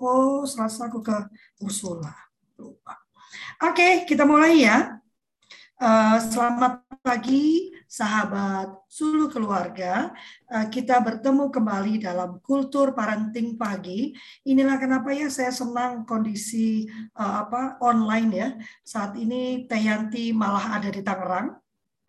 Oh, selasa aku ke Ursula. Lupa. Oke, kita mulai ya. Uh, selamat pagi, sahabat Sulu Keluarga. Uh, kita bertemu kembali dalam Kultur Parenting Pagi. Inilah kenapa ya saya senang kondisi uh, apa online ya. Saat ini Teh Yanti malah ada di Tangerang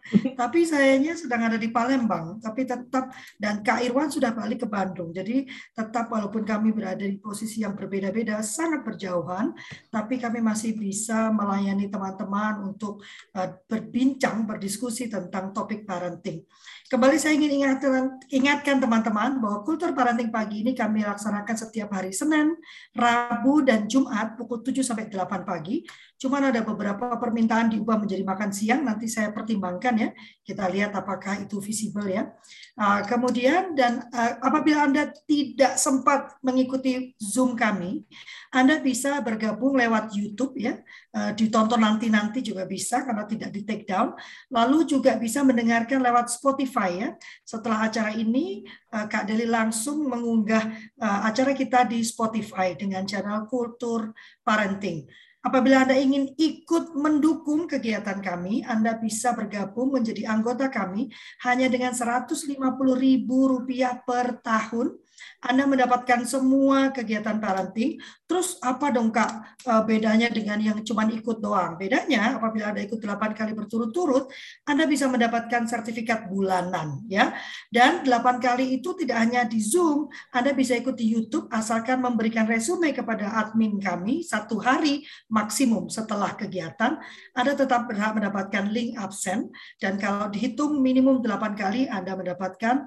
tapi sayanya sedang ada di Palembang, tapi tetap dan Kak Irwan sudah balik ke Bandung. Jadi tetap walaupun kami berada di posisi yang berbeda-beda, sangat berjauhan, tapi kami masih bisa melayani teman-teman untuk uh, berbincang, berdiskusi tentang topik parenting. Kembali saya ingin ingatkan, ingatkan teman-teman bahwa kultur parenting pagi ini kami laksanakan setiap hari Senin, Rabu, dan Jumat pukul 7 sampai 8 pagi. Cuman ada beberapa permintaan diubah menjadi makan siang, nanti saya pertimbangkan ya. Kita lihat apakah itu visible ya. Uh, kemudian dan uh, apabila Anda tidak sempat mengikuti Zoom kami, Anda bisa bergabung lewat YouTube ya. Uh, ditonton nanti-nanti juga bisa karena tidak di take down. Lalu juga bisa mendengarkan lewat Spotify ya. Setelah acara ini uh, Kak Deli langsung mengunggah uh, acara kita di Spotify dengan channel Kultur Parenting. Apabila Anda ingin ikut mendukung kegiatan kami, Anda bisa bergabung menjadi anggota kami hanya dengan Rp150.000 per tahun anda mendapatkan semua kegiatan parenting. Terus apa dong Kak eh, bedanya dengan yang cuma ikut doang? Bedanya apabila Anda ikut 8 kali berturut-turut, Anda bisa mendapatkan sertifikat bulanan ya. Dan 8 kali itu tidak hanya di Zoom, Anda bisa ikut di YouTube asalkan memberikan resume kepada admin kami satu hari maksimum setelah kegiatan. Anda tetap berhak mendapatkan link absen dan kalau dihitung minimum 8 kali Anda mendapatkan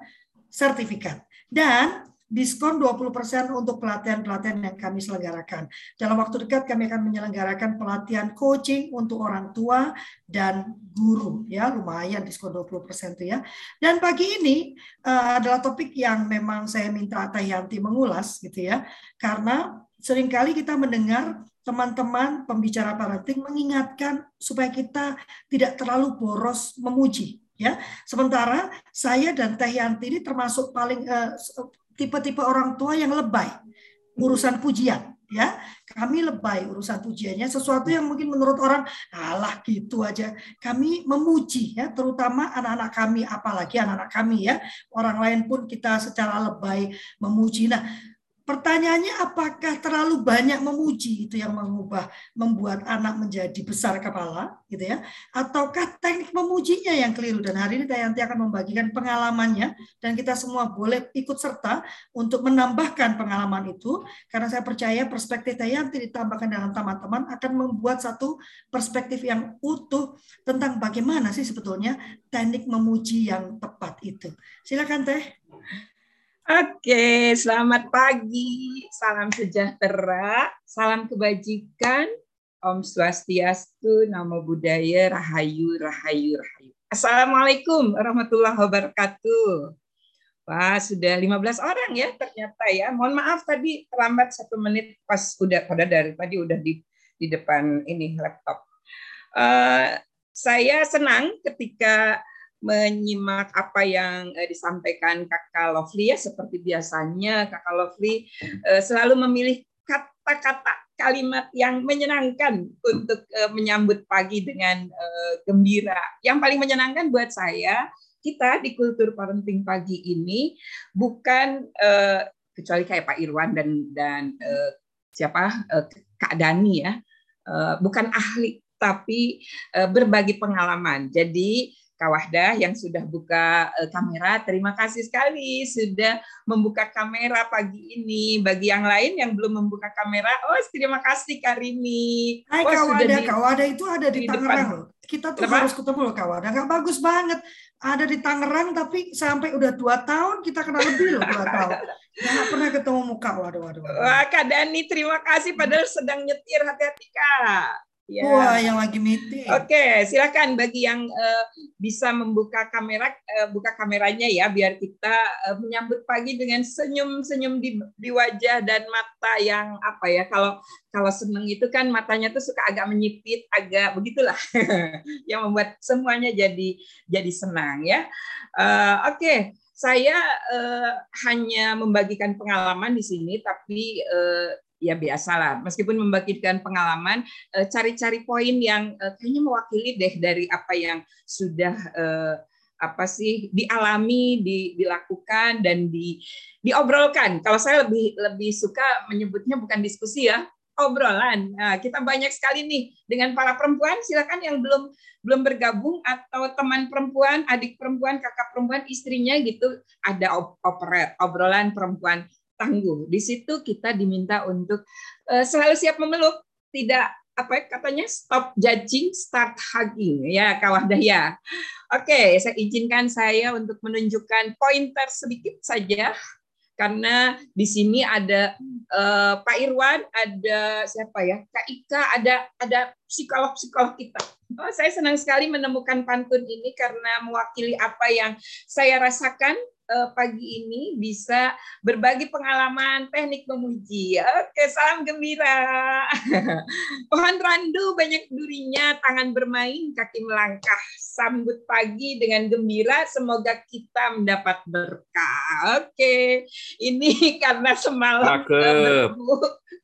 sertifikat. Dan diskon 20% untuk pelatihan-pelatihan yang kami selenggarakan. Dalam waktu dekat kami akan menyelenggarakan pelatihan coaching untuk orang tua dan guru ya, lumayan diskon 20% itu ya. Dan pagi ini uh, adalah topik yang memang saya minta Teh Yanti mengulas gitu ya. Karena sering kali kita mendengar teman-teman pembicara parenting mengingatkan supaya kita tidak terlalu boros memuji ya. Sementara saya dan Teh Yanti ini termasuk paling uh, tipe-tipe orang tua yang lebay. Urusan pujian ya. Kami lebay urusan pujiannya sesuatu yang mungkin menurut orang alah gitu aja. Kami memuji ya terutama anak-anak kami apalagi anak-anak kami ya. Orang lain pun kita secara lebay memuji. Nah Pertanyaannya apakah terlalu banyak memuji itu yang mengubah membuat anak menjadi besar kepala gitu ya ataukah teknik memujinya yang keliru dan hari ini Tayanti akan membagikan pengalamannya dan kita semua boleh ikut serta untuk menambahkan pengalaman itu karena saya percaya perspektif Tayanti ditambahkan dalam teman-teman akan membuat satu perspektif yang utuh tentang bagaimana sih sebetulnya teknik memuji yang tepat itu. Silakan Teh. Oke, selamat pagi, salam sejahtera, salam kebajikan, Om Swastiastu, Namo Buddhaya, Rahayu, Rahayu, Rahayu. Assalamualaikum warahmatullahi wabarakatuh. Wah, sudah 15 orang ya ternyata ya. Mohon maaf tadi terlambat satu menit pas udah pada dari tadi udah di di depan ini laptop. Uh, saya senang ketika menyimak apa yang uh, disampaikan Kakak Lovely ya seperti biasanya Kakak Lovely uh, selalu memilih kata-kata kalimat yang menyenangkan untuk uh, menyambut pagi dengan uh, gembira. Yang paling menyenangkan buat saya kita di kultur parenting pagi ini bukan uh, kecuali kayak Pak Irwan dan dan uh, siapa uh, Kak Dani ya, uh, bukan ahli tapi berbagi pengalaman. Jadi Kawahda yang sudah buka uh, kamera. Terima kasih sekali sudah membuka kamera pagi ini. Bagi yang lain yang belum membuka kamera, oh terima kasih Karimi. Hai oh, Kawada, di, Kawada itu ada di, di Tangerang loh. Kita tuh Kenapa? harus ketemu loh Kawada. Gak bagus banget. Ada di Tangerang tapi sampai udah dua tahun kita kenal lebih loh dua tahun. Nggak pernah ketemu muka. Waduh, waduh, waduh. Wah, Kak Dani, terima kasih. Padahal sedang nyetir. Hati-hati, Kak. Ya. Wah, yang lagi meeting. Oke, silakan bagi yang uh, bisa membuka kamera, uh, buka kameranya ya, biar kita uh, menyambut pagi dengan senyum-senyum di, di wajah dan mata yang apa ya? Kalau kalau seneng itu kan matanya tuh suka agak menyipit, agak begitulah, yang membuat semuanya jadi jadi senang ya. Uh, Oke. Saya uh, hanya membagikan pengalaman di sini, tapi uh, ya biasalah. Meskipun membagikan pengalaman eh, cari-cari poin yang eh, kayaknya mewakili deh dari apa yang sudah eh, apa sih dialami di, dilakukan dan di diobrolkan. Kalau saya lebih lebih suka menyebutnya bukan diskusi ya obrolan. Nah, kita banyak sekali nih dengan para perempuan. Silakan yang belum belum bergabung atau teman perempuan adik perempuan kakak perempuan istrinya gitu ada obrolan perempuan tangguh. Di situ kita diminta untuk uh, selalu siap memeluk, tidak apa ya, katanya stop judging, start hugging ya Kawahdaya. Oke, saya izinkan saya untuk menunjukkan pointer sedikit saja karena di sini ada uh, Pak Irwan, ada siapa ya, Kak Ika, ada ada psikolog-psikolog kita. Oh, saya senang sekali menemukan pantun ini karena mewakili apa yang saya rasakan uh, pagi ini bisa berbagi pengalaman teknik memuji. Oke, salam gembira. Pohon randu banyak durinya, tangan bermain, kaki melangkah. Sambut pagi dengan gembira, semoga kita mendapat berkah. Oke, ini karena semalam bertemu,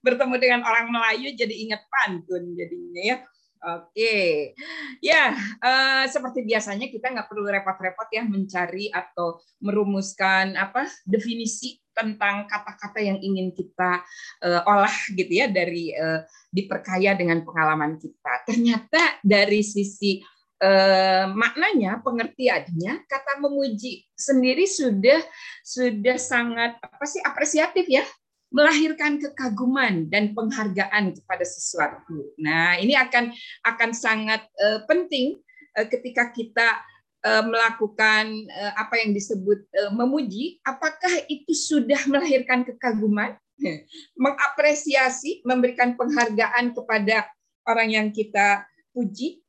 bertemu dengan orang Melayu jadi ingat pantun jadinya ya. Oke, ya uh, seperti biasanya kita nggak perlu repot-repot ya mencari atau merumuskan apa definisi tentang kata-kata yang ingin kita uh, olah gitu ya dari uh, diperkaya dengan pengalaman kita. Ternyata dari sisi uh, maknanya, pengertiannya, kata memuji sendiri sudah sudah sangat apa sih apresiatif ya melahirkan kekaguman dan penghargaan kepada sesuatu. Nah, ini akan akan sangat uh, penting uh, ketika kita uh, melakukan uh, apa yang disebut uh, memuji, apakah itu sudah melahirkan kekaguman, mengapresiasi, memberikan penghargaan kepada orang yang kita puji.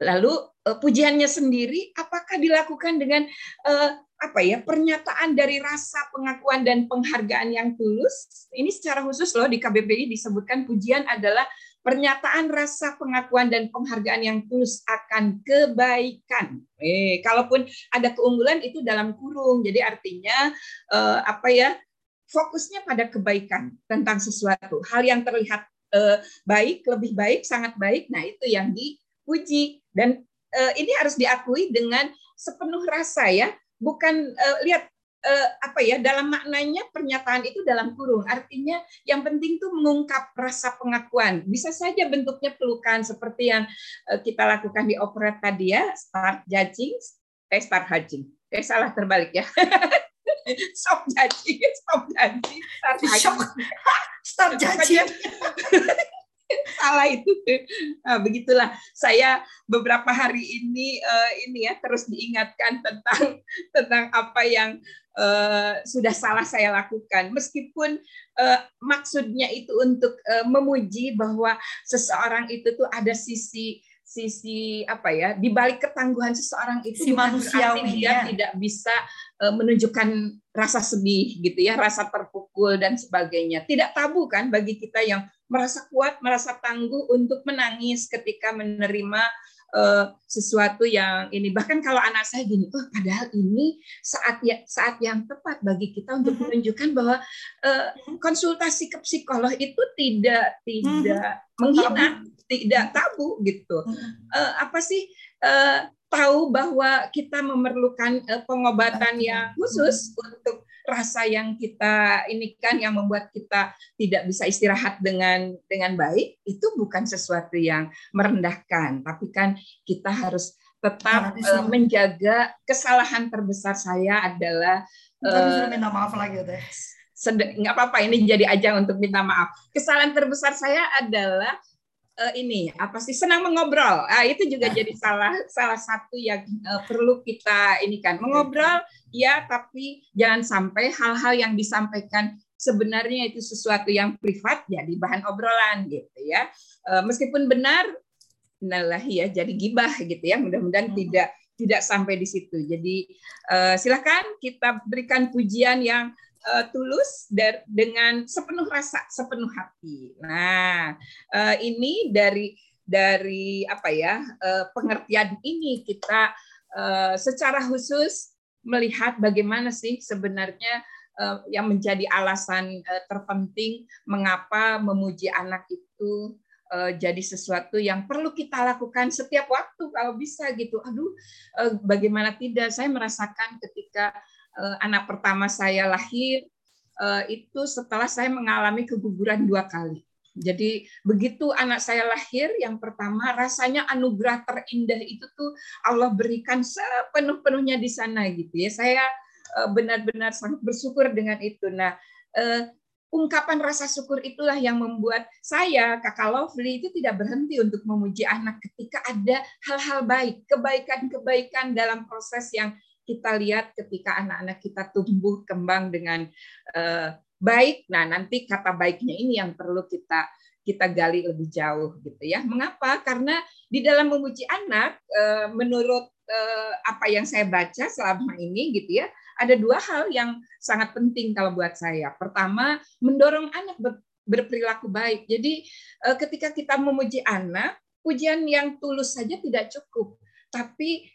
Lalu uh, pujiannya sendiri apakah dilakukan dengan uh, apa ya pernyataan dari rasa pengakuan dan penghargaan yang tulus. Ini secara khusus loh di KBBI disebutkan pujian adalah pernyataan rasa pengakuan dan penghargaan yang tulus akan kebaikan. Eh, kalaupun ada keunggulan itu dalam kurung. Jadi artinya eh, apa ya? Fokusnya pada kebaikan tentang sesuatu. Hal yang terlihat eh, baik, lebih baik, sangat baik. Nah, itu yang dipuji dan eh, ini harus diakui dengan sepenuh rasa ya bukan uh, lihat uh, apa ya dalam maknanya pernyataan itu dalam kurung. Artinya yang penting tuh mengungkap rasa pengakuan. Bisa saja bentuknya pelukan seperti yang uh, kita lakukan di operet tadi ya start judging eh start judging eh salah terbalik ya. Stop judging stop judging start judging stop judging salah itu. Nah, begitulah saya beberapa hari ini uh, ini ya terus diingatkan tentang tentang apa yang uh, sudah salah saya lakukan. Meskipun uh, maksudnya itu untuk uh, memuji bahwa seseorang itu tuh ada sisi sisi apa ya di balik ketangguhan seseorang itu si manusiawi dia tidak bisa menunjukkan rasa sedih gitu ya rasa terpukul dan sebagainya tidak tabu kan bagi kita yang merasa kuat merasa tangguh untuk menangis ketika menerima uh, sesuatu yang ini bahkan kalau anak saya gini oh padahal ini saat ya saat yang tepat bagi kita untuk mm-hmm. menunjukkan bahwa uh, konsultasi ke psikolog itu tidak tidak mm-hmm. menghina tidak tabu gitu. Uh, apa sih uh, tahu bahwa kita memerlukan uh, pengobatan yang khusus untuk rasa yang kita ini kan yang membuat kita tidak bisa istirahat dengan dengan baik itu bukan sesuatu yang merendahkan, tapi kan kita harus tetap uh, menjaga kesalahan terbesar saya adalah uh, minta maaf lagi deh nggak apa-apa ini jadi ajang untuk minta maaf. Kesalahan terbesar saya adalah uh, ini apa sih senang mengobrol. Ah itu juga jadi salah salah satu yang uh, perlu kita ini kan mengobrol ya tapi jangan sampai hal-hal yang disampaikan sebenarnya itu sesuatu yang privat jadi bahan obrolan gitu ya. Uh, meskipun benar nah ya jadi gibah gitu ya. Mudah-mudahan hmm. tidak tidak sampai di situ. Jadi uh, silakan kita berikan pujian yang uh, tulus dar, dengan sepenuh rasa, sepenuh hati. Nah, uh, ini dari dari apa ya uh, pengertian ini kita uh, secara khusus melihat bagaimana sih sebenarnya uh, yang menjadi alasan uh, terpenting mengapa memuji anak itu jadi sesuatu yang perlu kita lakukan setiap waktu kalau bisa gitu. Aduh, uh, bagaimana tidak? Saya merasakan ketika uh, anak pertama saya lahir uh, itu setelah saya mengalami keguguran dua kali. Jadi begitu anak saya lahir yang pertama rasanya anugerah terindah itu tuh Allah berikan sepenuh-penuhnya di sana gitu ya. Saya eh, benar-benar sangat bersyukur dengan itu. Nah, eh, ungkapan rasa syukur itulah yang membuat saya Kakak Lovely itu tidak berhenti untuk memuji anak ketika ada hal-hal baik, kebaikan-kebaikan dalam proses yang kita lihat ketika anak-anak kita tumbuh kembang dengan uh, baik. Nah, nanti kata baiknya ini yang perlu kita kita gali lebih jauh gitu ya. Mengapa? Karena di dalam memuji anak eh, menurut eh, apa yang saya baca selama ini gitu ya, ada dua hal yang sangat penting kalau buat saya. Pertama, mendorong anak berperilaku baik. Jadi eh, ketika kita memuji anak, pujian yang tulus saja tidak cukup, tapi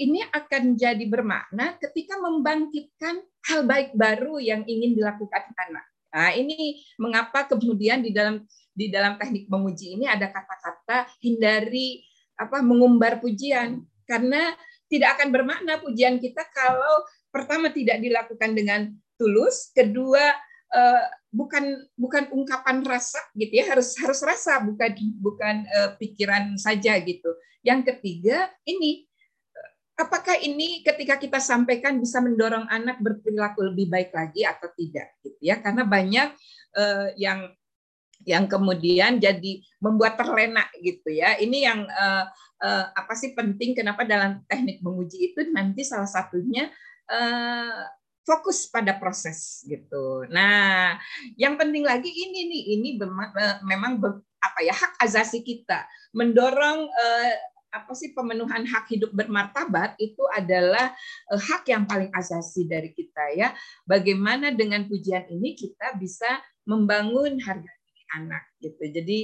ini akan jadi bermakna ketika membangkitkan hal baik baru yang ingin dilakukan anak. Nah, ini mengapa kemudian di dalam di dalam teknik memuji ini ada kata-kata hindari apa mengumbar pujian karena tidak akan bermakna pujian kita kalau pertama tidak dilakukan dengan tulus, kedua eh, bukan bukan ungkapan rasa gitu ya harus harus rasa bukan bukan uh, pikiran saja gitu. Yang ketiga ini apakah ini ketika kita sampaikan bisa mendorong anak berperilaku lebih baik lagi atau tidak gitu ya? Karena banyak uh, yang yang kemudian jadi membuat terlena gitu ya. Ini yang uh, uh, apa sih penting kenapa dalam teknik menguji itu nanti salah satunya uh, fokus pada proses gitu. Nah yang penting lagi ini nih ini memang apa ya hak azasi kita mendorong apa sih pemenuhan hak hidup bermartabat itu adalah uh, hak yang paling asasi dari kita ya. Bagaimana dengan pujian ini kita bisa membangun harga diri anak gitu. Jadi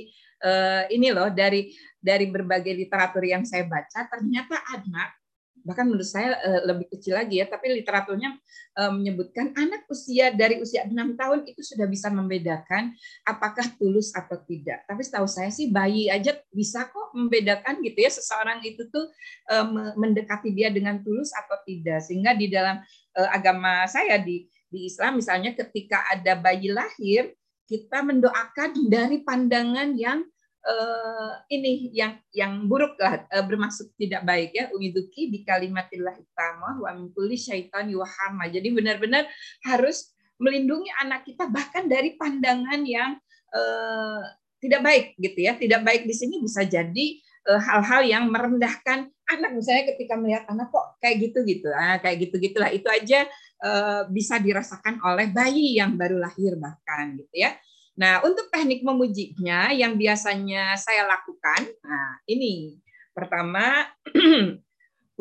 uh, ini loh dari dari berbagai literatur yang saya baca ternyata anak bahkan menurut saya uh, lebih kecil lagi ya, tapi literaturnya uh, menyebutkan anak usia dari usia enam tahun itu sudah bisa membedakan apakah tulus atau tidak. Tapi setahu saya sih bayi aja bisa kok membedakan gitu ya seseorang itu tuh uh, mendekati dia dengan tulus atau tidak. Sehingga di dalam agama saya di di Islam misalnya ketika ada bayi lahir kita mendoakan dari pandangan yang uh, ini yang yang buruk lah uh, bermaksud tidak baik ya. Uiduki di kalimatillah tamah wa min syaitan yuhama jadi benar-benar harus melindungi anak kita bahkan dari pandangan yang uh, tidak baik gitu ya. Tidak baik di sini bisa jadi hal-hal uh, yang merendahkan anak. Misalnya ketika melihat anak kok kayak gitu gitu ah kayak gitu gitulah. Itu aja uh, bisa dirasakan oleh bayi yang baru lahir bahkan gitu ya Nah, untuk teknik memujinya yang biasanya saya lakukan, nah ini pertama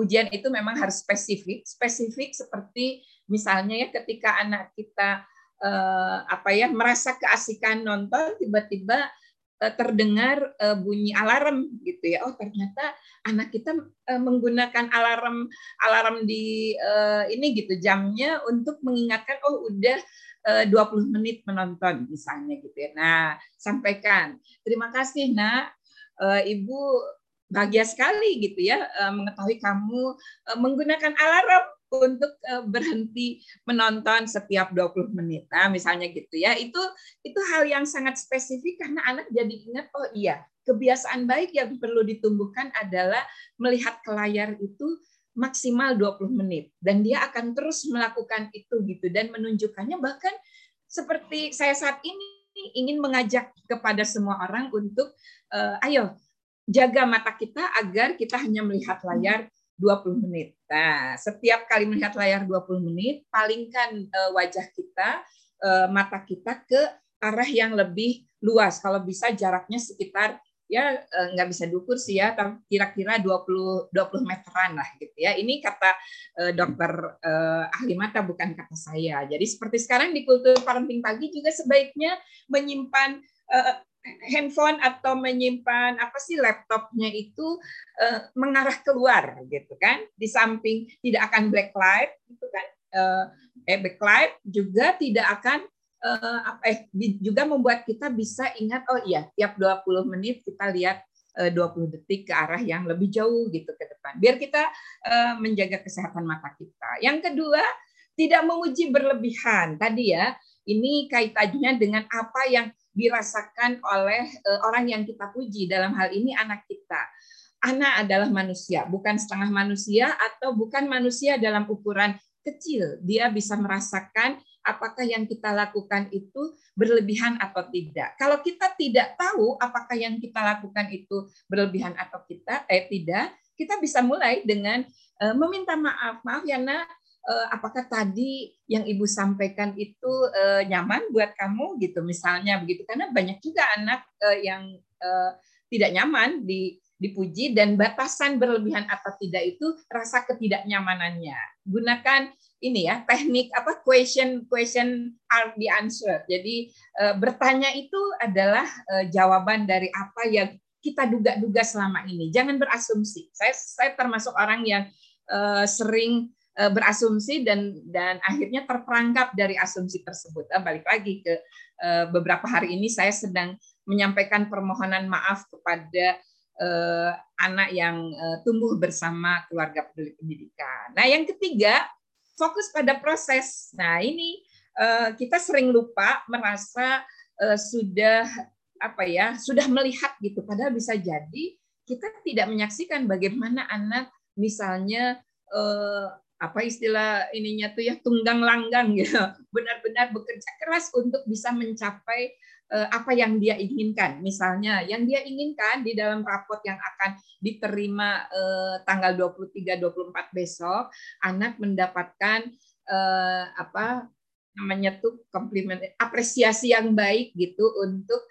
ujian itu memang harus spesifik, spesifik seperti misalnya ya ketika anak kita eh, apa ya merasa keasikan nonton tiba-tiba eh, terdengar eh, bunyi alarm gitu ya. Oh, ternyata anak kita eh, menggunakan alarm alarm di eh, ini gitu jamnya untuk mengingatkan oh udah 20 eh, menit menonton misalnya gitu ya. Nah, sampaikan. Terima kasih Nak. Eh, Ibu bahagia sekali gitu ya eh, mengetahui kamu menggunakan alarm untuk berhenti menonton setiap 20 menit. Nah, misalnya gitu ya. Itu itu hal yang sangat spesifik karena anak jadi ingat oh iya, kebiasaan baik yang perlu ditumbuhkan adalah melihat ke layar itu maksimal 20 menit dan dia akan terus melakukan itu gitu dan menunjukkannya bahkan seperti saya saat ini ingin mengajak kepada semua orang untuk uh, ayo jaga mata kita agar kita hanya melihat layar 20 menit. Nah, setiap kali melihat layar 20 menit, palingkan uh, wajah kita mata kita ke arah yang lebih luas. Kalau bisa jaraknya sekitar ya eh, nggak bisa diukur sih ya, kira-kira 20 20 meteran lah gitu ya. Ini kata uh, dokter uh, ahli mata bukan kata saya. Jadi seperti sekarang di kultur parenting pagi juga sebaiknya menyimpan uh, handphone atau menyimpan apa sih laptopnya itu uh, mengarah keluar gitu kan di samping tidak akan blacklight gitu kan uh, eh backlight juga tidak akan eh juga membuat kita bisa ingat oh iya tiap 20 menit kita lihat uh, 20 detik ke arah yang lebih jauh gitu ke depan. Biar kita uh, menjaga kesehatan mata kita. Yang kedua, tidak menguji berlebihan. Tadi ya, ini kaitannya dengan apa yang dirasakan oleh orang yang kita puji dalam hal ini anak kita. Anak adalah manusia, bukan setengah manusia atau bukan manusia dalam ukuran kecil. Dia bisa merasakan apakah yang kita lakukan itu berlebihan atau tidak. Kalau kita tidak tahu apakah yang kita lakukan itu berlebihan atau kita eh tidak, kita bisa mulai dengan uh, meminta maaf. Maaf ya nak, uh, apakah tadi yang ibu sampaikan itu uh, nyaman buat kamu gitu misalnya begitu karena banyak juga anak yang tidak nyaman di dipuji dan batasan berlebihan atau tidak itu rasa ketidaknyamanannya. Gunakan ini ya teknik apa question question are the answer. Jadi e, bertanya itu adalah e, jawaban dari apa yang kita duga-duga selama ini. Jangan berasumsi. Saya saya termasuk orang yang e, sering berasumsi dan dan akhirnya terperangkap dari asumsi tersebut. Balik lagi ke beberapa hari ini saya sedang menyampaikan permohonan maaf kepada uh, anak yang uh, tumbuh bersama keluarga peduli pendidikan. Nah, yang ketiga, fokus pada proses. Nah, ini uh, kita sering lupa merasa uh, sudah apa ya, sudah melihat gitu padahal bisa jadi kita tidak menyaksikan bagaimana anak misalnya uh, apa istilah ininya tuh ya tunggang langgang gitu benar-benar bekerja keras untuk bisa mencapai Eh, apa yang dia inginkan. Misalnya, yang dia inginkan di dalam rapot yang akan diterima eh, tanggal 23-24 besok, anak mendapatkan eh, apa namanya tuh komplimen apresiasi yang baik gitu untuk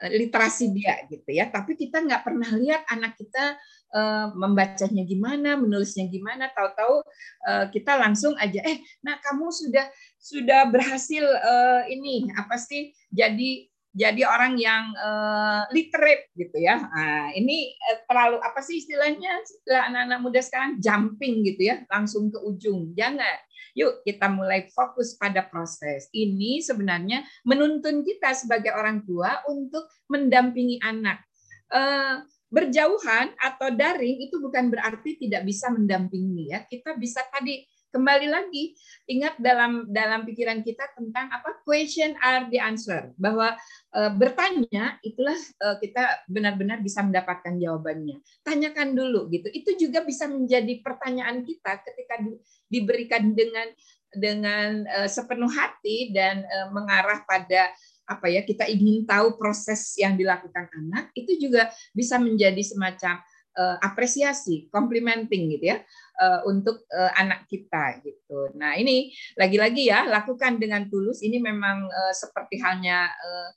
literasi dia gitu ya. Tapi kita nggak pernah lihat anak kita membacanya gimana, menulisnya gimana. Tahu-tahu kita langsung aja, eh, nah kamu sudah sudah berhasil uh, ini apa sih jadi jadi orang yang uh, literate gitu ya. Nah, ini terlalu apa sih istilahnya istilah anak-anak muda sekarang jumping gitu ya, langsung ke ujung. Jangan. Yuk kita mulai fokus pada proses. Ini sebenarnya menuntun kita sebagai orang tua untuk mendampingi anak. Berjauhan atau daring itu bukan berarti tidak bisa mendampingi ya. Kita bisa tadi kembali lagi ingat dalam dalam pikiran kita tentang apa question are the answer. Bahwa e, bertanya itulah e, kita benar-benar bisa mendapatkan jawabannya. Tanyakan dulu gitu. Itu juga bisa menjadi pertanyaan kita ketika di, diberikan dengan dengan e, sepenuh hati dan e, mengarah pada apa ya kita ingin tahu proses yang dilakukan anak itu juga bisa menjadi semacam uh, apresiasi, complimenting gitu ya uh, untuk uh, anak kita gitu. Nah ini lagi-lagi ya lakukan dengan tulus. Ini memang uh, seperti halnya uh,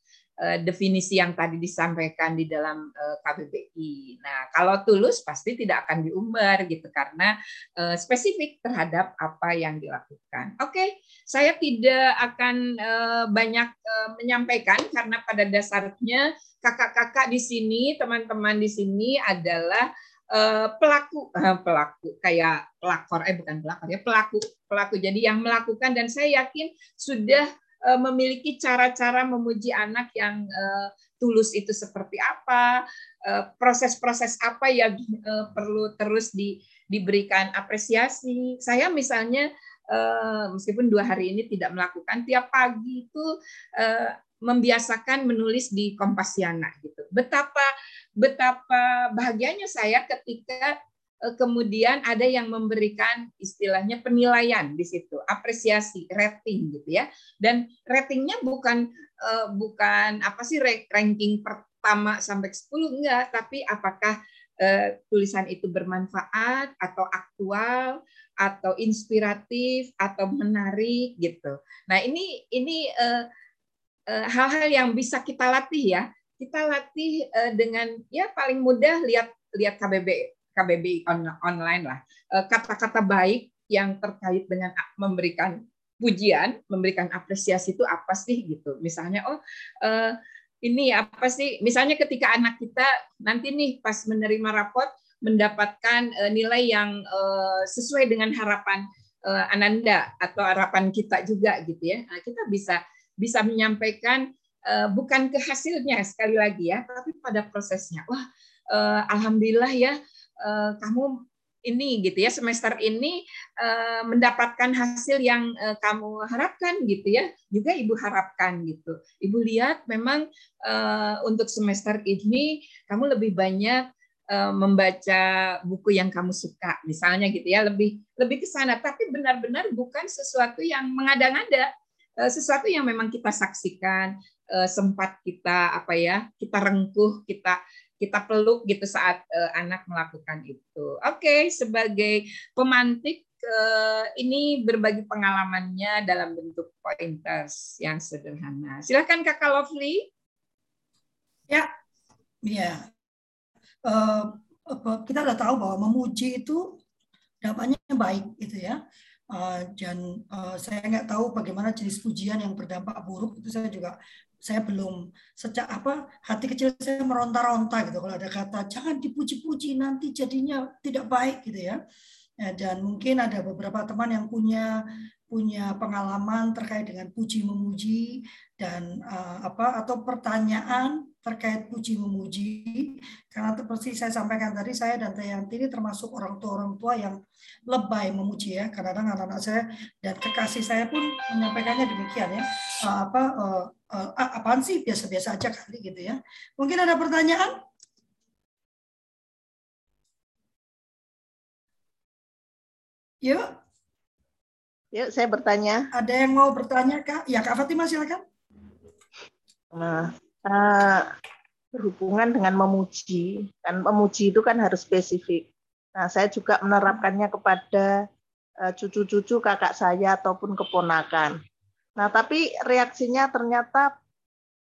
definisi yang tadi disampaikan di dalam eh, KBBI. Nah, kalau tulus pasti tidak akan diumbar gitu karena eh, spesifik terhadap apa yang dilakukan. Oke, saya tidak akan banyak menyampaikan karena pada dasarnya kakak-kakak di sini, teman-teman di sini adalah pelaku pelaku kayak pelakor eh bukan pelakor ya pelaku pelaku jadi yang melakukan dan saya yakin sudah Eh, memiliki cara-cara memuji anak yang uh, tulus itu seperti apa, eh, proses-proses apa yang perlu terus di, diberikan apresiasi. Saya misalnya meskipun dua hari ini tidak melakukan, tiap pagi itu membiasakan menulis di Kompasiana gitu. Betapa betapa bahagianya saya ketika Eh, kemudian ada yang memberikan istilahnya penilaian di situ, apresiasi, rating gitu ya. Dan ratingnya bukan eh, bukan apa sih ranking pertama sampai 10 enggak, tapi apakah eh, tulisan itu bermanfaat atau aktual atau inspiratif atau menarik gitu. Nah ini ini hal-hal yang bisa kita latih ya. Kita latih dengan ya paling mudah lihat lihat KBB KBB on, online lah. Kata-kata baik yang terkait dengan memberikan pujian, memberikan apresiasi itu apa sih gitu. Misalnya oh uh, ini apa sih? Misalnya ketika anak kita nanti nih pas menerima rapot mendapatkan uh, nilai yang uh, sesuai dengan harapan uh, Ananda atau harapan kita juga gitu ya. Nah, kita bisa bisa menyampaikan uh, bukan ke hasilnya sekali lagi ya, tapi pada prosesnya. Wah, uh, alhamdulillah ya uh, kamu ini gitu ya semester ini uh, mendapatkan hasil yang uh, kamu harapkan gitu ya juga ibu harapkan gitu. Ibu lihat memang uh, untuk semester ini kamu lebih banyak uh, membaca buku yang kamu suka misalnya gitu ya lebih lebih ke sana. Tapi benar-benar bukan sesuatu yang mengada-ngada uh, sesuatu yang memang kita saksikan uh, sempat kita apa ya kita rengkuh kita kita peluk gitu saat uh, anak melakukan itu. Oke, okay, sebagai pemantik uh, ini berbagi pengalamannya dalam bentuk pointers yang sederhana. Silakan Kakak Lovely. Ya, ya. Uh, kita sudah tahu bahwa memuji itu dampaknya baik gitu ya. Uh, dan uh, saya nggak tahu bagaimana jenis pujian yang berdampak buruk itu saya juga saya belum sejak apa hati kecil saya meronta-ronta gitu. Kalau ada kata jangan dipuji-puji nanti jadinya tidak baik gitu ya. ya dan mungkin ada beberapa teman yang punya punya pengalaman terkait dengan puji memuji dan uh, apa atau pertanyaan terkait puji memuji karena seperti saya sampaikan tadi saya dan Tayanti ini termasuk orang tua orang tua yang lebay memuji ya. Kadang-kadang anak-anak saya dan kekasih saya pun menyampaikannya demikian ya. Uh, apa uh, uh, apaan sih? Biasa-biasa aja kali gitu ya. Mungkin ada pertanyaan? Yuk. Yuk saya bertanya. Ada yang mau bertanya kak? Ya kak Fatimah silakan. Nah uh, berhubungan dengan memuji. Kan memuji itu kan harus spesifik. Nah saya juga menerapkannya kepada uh, cucu-cucu kakak saya ataupun keponakan nah tapi reaksinya ternyata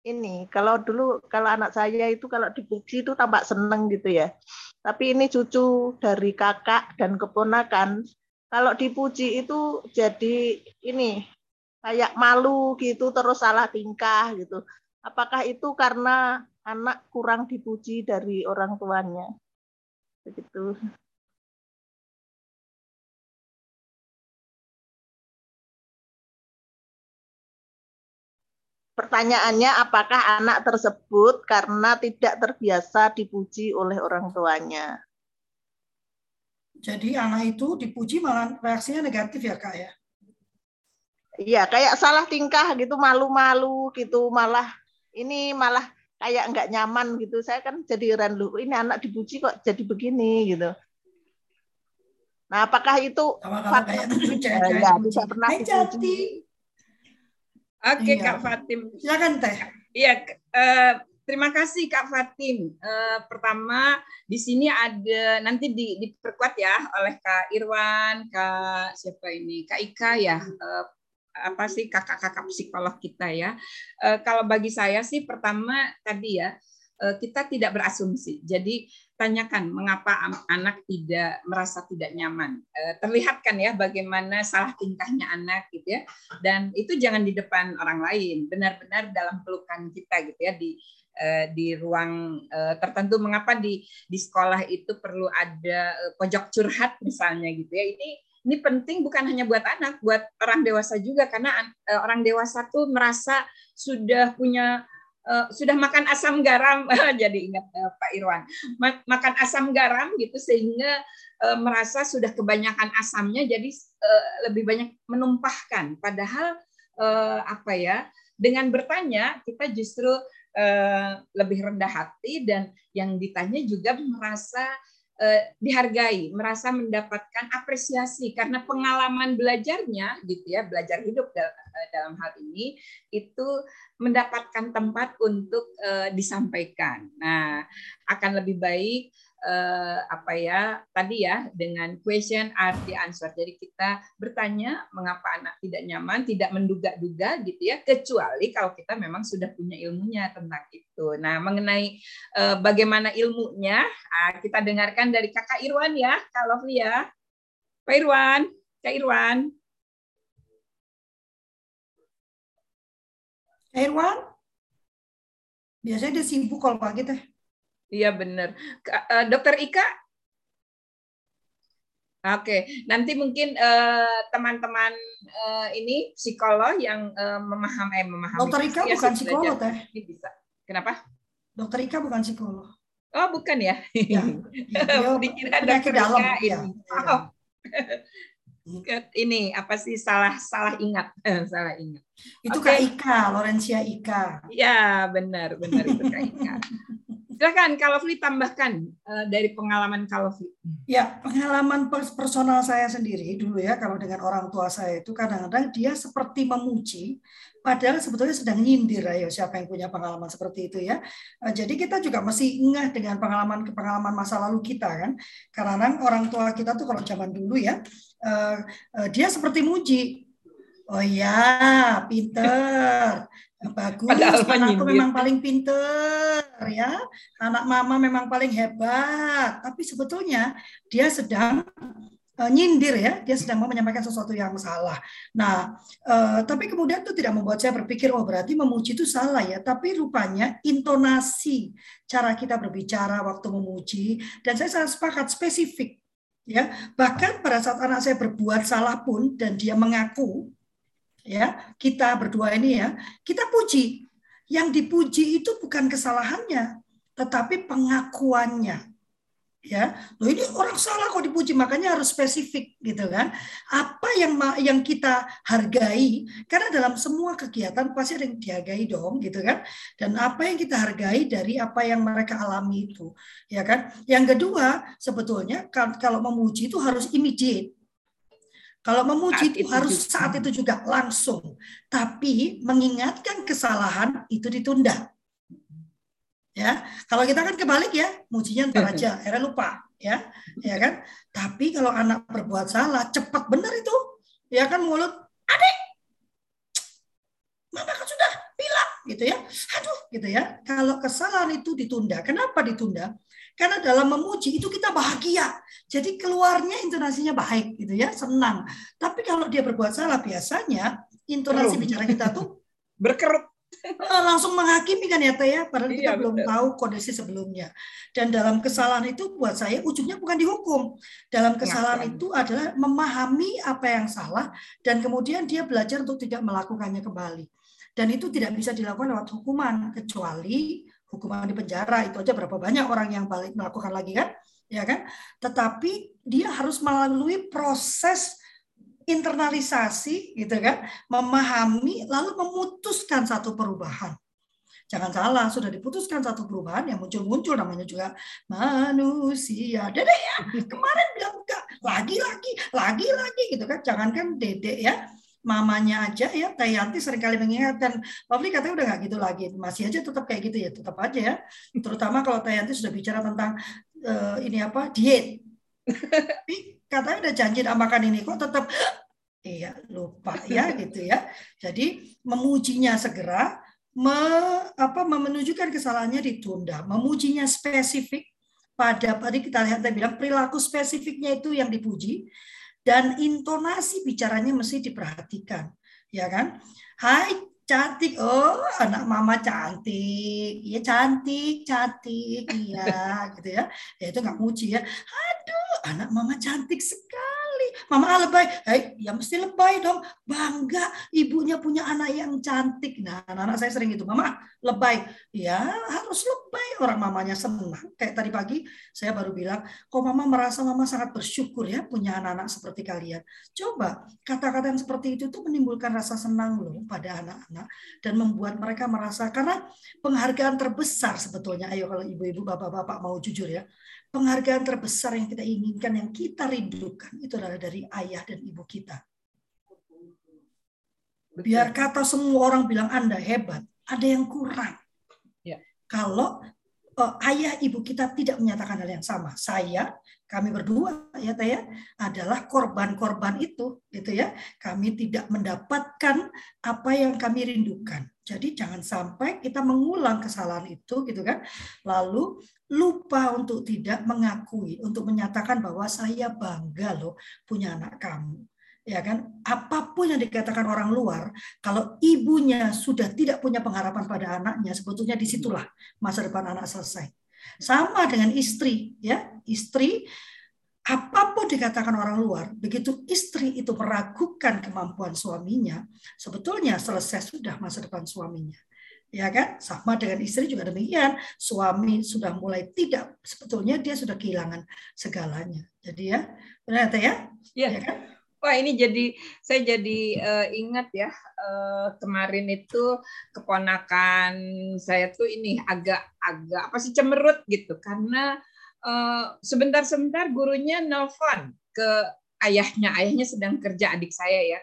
ini kalau dulu kalau anak saya itu kalau dipuji itu tampak seneng gitu ya tapi ini cucu dari kakak dan keponakan kalau dipuji itu jadi ini kayak malu gitu terus salah tingkah gitu Apakah itu karena anak kurang dipuji dari orang tuanya? Begitu. Pertanyaannya, apakah anak tersebut karena tidak terbiasa dipuji oleh orang tuanya? Jadi anak itu dipuji malah reaksinya negatif ya kak ya? Iya, kayak salah tingkah gitu, malu-malu gitu, malah ini malah kayak nggak nyaman gitu. Saya kan jadi heran lu, ini anak dipuji kok jadi begini gitu. Nah, apakah itu fakta ya, bisa pernah dipuji? Oke, iya. Kak Fatim. Silakan Teh. Iya, uh, terima kasih Kak Fatim. Uh, pertama di sini ada nanti di, diperkuat ya oleh Kak Irwan, Kak siapa ini, Kak Ika ya. Uh, apa sih kakak-kakak psikolog kita ya. E, kalau bagi saya sih pertama tadi ya kita tidak berasumsi. Jadi tanyakan mengapa anak tidak merasa tidak nyaman. E, terlihatkan ya bagaimana salah tingkahnya anak gitu ya. Dan itu jangan di depan orang lain, benar-benar dalam pelukan kita gitu ya di di ruang tertentu mengapa di di sekolah itu perlu ada pojok curhat misalnya gitu ya ini ini penting bukan hanya buat anak, buat orang dewasa juga karena orang dewasa tuh merasa sudah punya uh, sudah makan asam garam. Jadi ingat uh, Pak Irwan. Makan asam garam gitu sehingga uh, merasa sudah kebanyakan asamnya jadi uh, lebih banyak menumpahkan. Padahal uh, apa ya dengan bertanya kita justru uh, lebih rendah hati dan yang ditanya juga merasa Eh, dihargai, merasa mendapatkan apresiasi karena pengalaman belajarnya gitu ya, belajar hidup eh, dalam hal ini itu mendapatkan tempat untuk uh, disampaikan. Nah, akan lebih baik uh, apa ya tadi ya dengan question are the answer. Jadi kita bertanya mengapa anak tidak nyaman, tidak menduga-duga gitu ya, kecuali kalau kita memang sudah punya ilmunya tentang itu. Nah, mengenai uh, bagaimana ilmunya, uh, kita dengarkan dari Kakak Irwan ya, Lovely ya. Pak Irwan, Kak Irwan. Irwan? Biasanya dia sibuk kalau pagi teh. Iya benar. Uh, Dokter Ika? Oke, nanti mungkin eh, teman-teman uh, uh, ini psikolog yang uh, memahami eh, memahami. Dokter Ika ya, bukan psikolog teh. Ini bisa. Kenapa? Dokter Ika bukan psikolog. Oh, bukan ya? ya, ya Dikira dokter dalam, Ika ya, ini. Ya. Oh. ini apa sih salah salah ingat salah ingat itu okay. Kak Ika Lorencia Ika ya benar benar itu Kak Ika Silakan kalau Fli tambahkan uh, dari pengalaman kalau Fli. Ya, pengalaman personal saya sendiri dulu ya kalau dengan orang tua saya itu kadang-kadang dia seperti memuji padahal sebetulnya sedang nyindir ayo siapa yang punya pengalaman seperti itu ya. Uh, jadi kita juga masih ingat dengan pengalaman-pengalaman masa lalu kita kan. Karena orang tua kita tuh kalau zaman dulu ya uh, dia seperti muji Oh ya, pinter. Bagus, Padahal anakku memang paling pinter ya. Anak mama memang paling hebat. Tapi sebetulnya dia sedang uh, nyindir ya, dia sedang mau menyampaikan sesuatu yang salah. Nah, uh, tapi kemudian itu tidak membuat saya berpikir, oh berarti memuji itu salah ya. Tapi rupanya intonasi cara kita berbicara waktu memuji, dan saya sangat sepakat spesifik ya. Bahkan pada saat anak saya berbuat salah pun dan dia mengaku, ya kita berdua ini ya kita puji. Yang dipuji itu bukan kesalahannya tetapi pengakuannya. Ya loh ini orang salah kok dipuji makanya harus spesifik gitu kan. Apa yang yang kita hargai? Karena dalam semua kegiatan pasti ada yang dihargai dong gitu kan. Dan apa yang kita hargai dari apa yang mereka alami itu ya kan. Yang kedua sebetulnya kalau memuji itu harus immediate kalau memuji itu, itu harus juga. saat itu juga langsung, tapi mengingatkan kesalahan itu ditunda. Ya, kalau kita kan kebalik ya, mujinya ntar aja, akhirnya lupa, ya, ya kan. Tapi kalau anak berbuat salah, cepat benar itu, ya kan mulut, adik, mama kan sudah bilang, gitu ya. Aduh, gitu ya. Kalau kesalahan itu ditunda, kenapa ditunda? Karena dalam memuji itu kita bahagia. Jadi keluarnya intonasinya baik gitu ya, senang. Tapi kalau dia berbuat salah biasanya intonasi Kerum. bicara kita tuh berkerut. Eh, langsung menghakimi kan ya Teh ya? Padahal iya, kita belum tahu kondisi sebelumnya. Dan dalam kesalahan itu buat saya ujungnya bukan dihukum. Dalam kesalahan itu adalah memahami apa yang salah dan kemudian dia belajar untuk tidak melakukannya kembali. Dan itu tidak bisa dilakukan lewat hukuman kecuali hukuman di penjara itu aja berapa banyak orang yang balik melakukan lagi kan? Ya kan? Tetapi dia harus melalui proses internalisasi gitu kan? Memahami lalu memutuskan satu perubahan. Jangan salah sudah diputuskan satu perubahan yang muncul-muncul namanya juga manusia. Dede ya kemarin bilang enggak lagi lagi lagi lagi gitu kan? Jangankan dede ya mamanya aja ya Teh Yanti sering kali mengingatkan Lovely katanya udah nggak gitu lagi. Masih aja tetap kayak gitu ya tetap aja ya. Terutama kalau Teh Yanti sudah bicara tentang uh, ini apa diet. Tapi katanya udah janji makan ini kok tetap iya lupa ya gitu ya. Jadi memujinya segera me, apa menunjukkan kesalahannya ditunda. Memujinya spesifik pada tadi kita lihat saya bilang perilaku spesifiknya itu yang dipuji dan intonasi bicaranya mesti diperhatikan ya kan? Hai cantik. Oh anak mama cantik. Ya cantik cantik. Iya gitu ya. Ya itu nggak muji ya. Aduh anak mama cantik sekali Mama lebay. Hei, ya mesti lebay dong. Bangga ibunya punya anak yang cantik. Nah, anak-anak saya sering gitu. Mama, lebay. Ya, harus lebay. Orang mamanya senang. Kayak tadi pagi saya baru bilang, kok mama merasa mama sangat bersyukur ya punya anak-anak seperti kalian. Coba, kata-kata yang seperti itu tuh menimbulkan rasa senang loh pada anak-anak. Dan membuat mereka merasa, karena penghargaan terbesar sebetulnya, ayo kalau ibu-ibu, bapak-bapak mau jujur ya, penghargaan terbesar yang kita inginkan, yang kita rindukan, itu adalah dari ayah dan ibu kita. Biar kata semua orang bilang Anda hebat, ada yang kurang. Ya. Kalau uh, ayah ibu kita tidak menyatakan hal yang sama. Saya, kami berdua ya Teh ya, adalah korban-korban itu gitu ya. Kami tidak mendapatkan apa yang kami rindukan. Jadi jangan sampai kita mengulang kesalahan itu gitu kan. Lalu lupa untuk tidak mengakui, untuk menyatakan bahwa saya bangga loh punya anak kamu. Ya kan? Apa pun yang dikatakan orang luar kalau ibunya sudah tidak punya pengharapan pada anaknya sebetulnya di situlah masa depan anak selesai. Sama dengan istri ya. Istri apa pun dikatakan orang luar begitu istri itu meragukan kemampuan suaminya sebetulnya selesai sudah masa depan suaminya ya kan? Sama dengan istri juga demikian. Suami sudah mulai tidak sebetulnya dia sudah kehilangan segalanya. Jadi ya benar ya? Ya, ya kan? Wah ini jadi saya jadi uh, ingat ya uh, kemarin itu keponakan saya tuh ini agak-agak apa sih cemerut gitu. Karena uh, sebentar-sebentar gurunya nelfon ke ayahnya. Ayahnya sedang kerja adik saya ya.